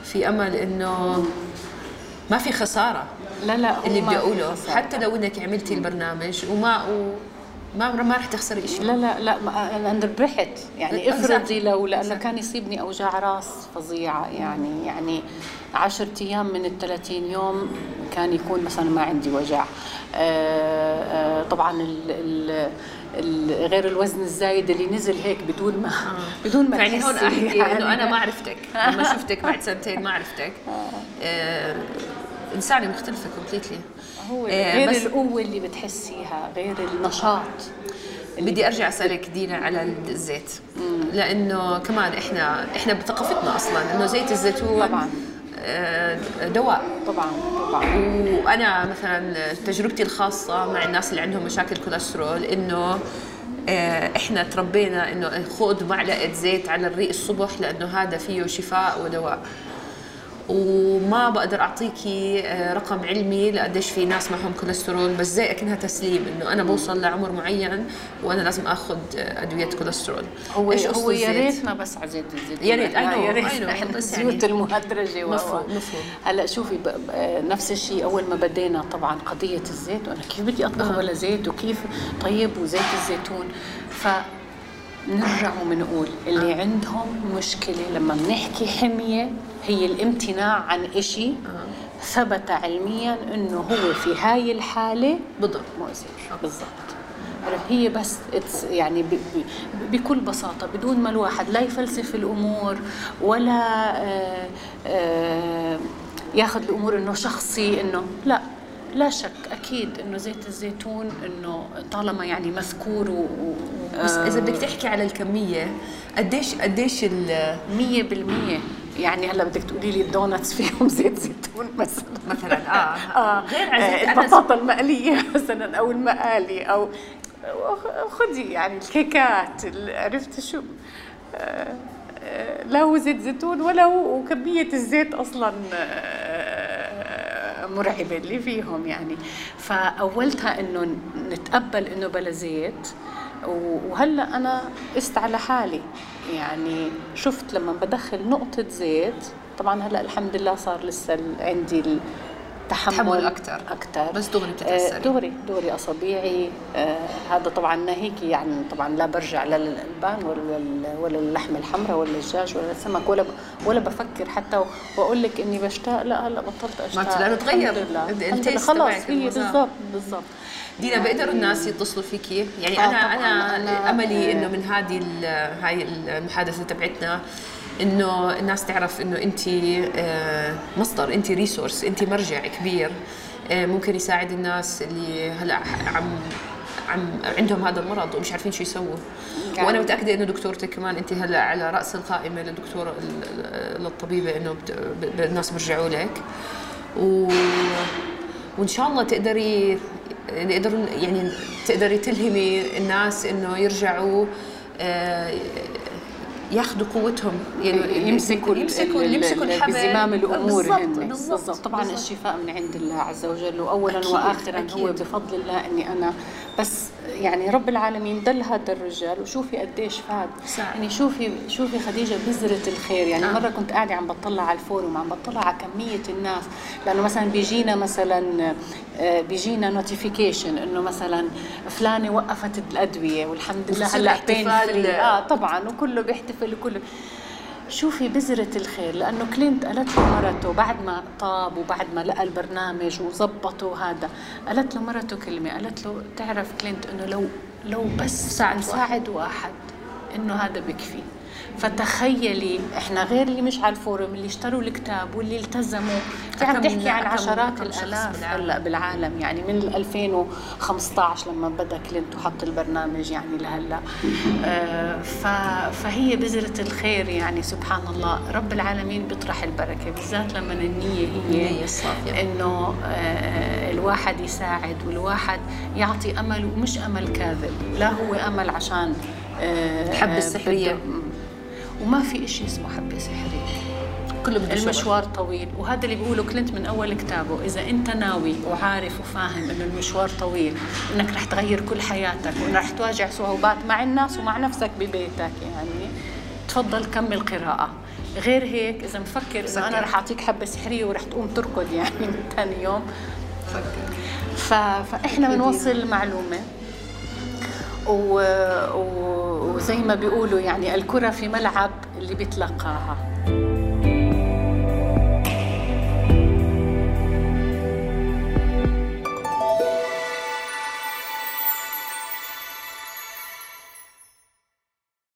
في أمل إنه ما في خسارة لا لا اللي بدي خسارة. حتى لو إنك عملتي البرنامج وما وما ما رح تخسري شيء لا لا لا ما أنا ربحت يعني. افرضي لو لأنه. كان يصيبني اوجاع راس فظيعة. يعني يعني 10 أيام من ال 30 يوم كان يكون مثلا ما عندي وجع. آه، آه، طبعا ال ال غير الوزن الزايد اللي نزل هيك بدون ما بدون ما يعني هون أحكي يعني. انه أنا ما عرفتك. (laughs) لما شفتك بعد سنتين ما عرفتك. آه. إنسانة مختلفة كومبليتلي هو آه، غير بس- القوة اللي بتحسيها غير النشاط. بدي أرجع أسألك دينا على الزيت. لأنه كمان إحنا إحنا بثقافتنا أصلا إنه زيت الزيتون طبعاً. آه، دواء. طبعا طبعا. وأنا مثلا تجربتي الخاصة مع الناس اللي عندهم مشاكل كوليسترول إنه آه، إحنا تربينا إنه خذ معلقة زيت على الريق الصبح لأنه هذا فيه شفاء ودواء. وما بقدر اعطيكي آه، رقم علمي لقديش في ناس معهم كوليسترول بس زي أكنها تسليم إنه أنا بوصل لعمر معين وأنا لازم آخذ آه، أدوية كوليسترول هو قصة هو يا؟ ريتنا بس على زيت الزيتون يا ريت، إحنا know, يا ريت الزيوت يعني- المهدرجة مفهوم، مفهوم. هلا شوفي نفس الشيء أول ما بدينا طبعا قضية الزيت وأنا كيف بدي أطبخ آه. ولا زيت وكيف طيب وزيت الزيتون ف نرجع وبنقول اللي آه. عندهم مشكلة لما بنحكي حمية هي الامتناع عن إشي ثبت علميا إنه هو في هاي الحالة بضر مؤذي بالضبط. هي بس يعني بكل بساطة بدون ما الواحد لا يفلسف الأمور ولا آه، آه، ياخذ الأمور إنه شخصي إنه لا. لا شك أكيد إنه زيت الزيتون إنه طالما يعني مذكور و بس إذا بدك تحكي على الكمية قديش قديش ال- مية بالمية. يعني هلا بدك تقولي لي الدونتس فيهم (laughs) زيت زيتون مثلا. مثلا آه, آه. غير آه البطاطا المقلية (laughs) مثلا أو المقالي أو خدي يعني الكيكات ال- عرفت شو؟ آه، لا هو زيت زيتون ولا هو وكمية الزيت أصلا مرعبة اللي فيهم يعني. فأولتها إنه نتقبل إنه بلا زيت وهلأ أنا قست على حالي. يعني شفت لما بدخل نقطة زيت طبعا هلأ الحمد لله صار لسه عندي التحمل تحمل أكتر. أكتر. بس دغري. آه، دغري دغري أصابيعي. آه هذا طبعا ناهيك يعني طبعا لا برجع لا للألبان ولا ولا اللحمة الحمراء ولا الدجاج ولا السمك ولا ولا بفكر حتى وأقول لك إني بشتاق. لا هلأ بطلت تغير. الحمد لله ال taste خلاص تبعك، هي. بالضبط بالضبط. دينا بيقدروا الناس يتصلوا فيكي يعني آه، أنا. أنا أنا- أملي آه. إنه من هذه هاي المحادثة تبعتنا إنه الناس تعرف إنه أنت مصدر أنت resource أنت مرجع كبير آه، ممكن يساعد الناس اللي هلأ عم عم عندهم هذا المرض ومش عارفين شو يسووا يعني- وأنا متأكدة إنه دكتورتك كمان أنت هلأ على رأس القائمة للدكتوره للطبيبة إنه الناس بيرجعوا لك و... وإن شاء الله تقدري نقدر يعني تقدري تلهمي الناس إنه يرجعوا آه، ياخذوا قوتهم. يعني يمسكوا يمسكوا يمسكوا الحبل. بزمام الأمور بالضبط، بالضبط. طبعا بالضبط. الشفاء من عند الله عز وجل واولا أكيد، واخرا أكيد. هو بفضل الله إني أنا. بس يعني رب العالمين دل هذا الرجال وشوفي قديش فاد صح. يعني شوفي شوفي خديجة بذرة الخير يعني آه. مرة كنت قاعدة عم بطلع على ال forum عم بطلع على كمية الناس لأنه مثلا بيجينا مثلا آه، بيجينا notification إنه مثلا فلانة وقفت الأدوية والحمد لله هلأ. آه طبعا وكله بيحتفل وكله شوفي بذرة الخير لأنه كلينت قالت له مرته بعد ما طاب وبعد ما لقى البرنامج وظبطه هذا قالت له مرته كلمة قالت له تعرف كلينت إنه لو لو بس ساعد واحد إنه هذا بكفي. فتخيلي إحنا غير اللي مش على ال forum اللي اشتروا الكتاب واللي التزموا انت عم أكم- تحكي عن عشرات الآلاف. هلأ بالعالم يعني من 2015 لما بدأ كلينت وحط البرنامج يعني لهلأ آه، ف- فهي بذرة الخير يعني سبحان الله رب العالمين بيطرح البركة بالذات لما النية هي. إنه آه، الواحد يساعد والواحد يعطي أمل ومش أمل كاذب لا هو أمل عشان الحبة آه، السحرية. وما في إشي اسمه حبة سحرية كله بده شغل. المشوار طويل. وهذا اللي بيقوله كلينت من أول كتابه. إذا أنت ناوي وعارف وفاهم إنه المشوار طويل إنك رح تغير كل حياتك وانك رح تواجه صعوبات مع الناس ومع نفسك ببيتك يعني تفضل كمل قراءة. غير هيك إذا مفكر إنه أنا رح أعطيك حبة سحرية ورح تقوم تركض يعني (laughs) ثاني يوم. ف... فإحنا بنوصل المعلومة وزي ما بيقولوا يعني الكرة في ملعب اللي بيتلقاها.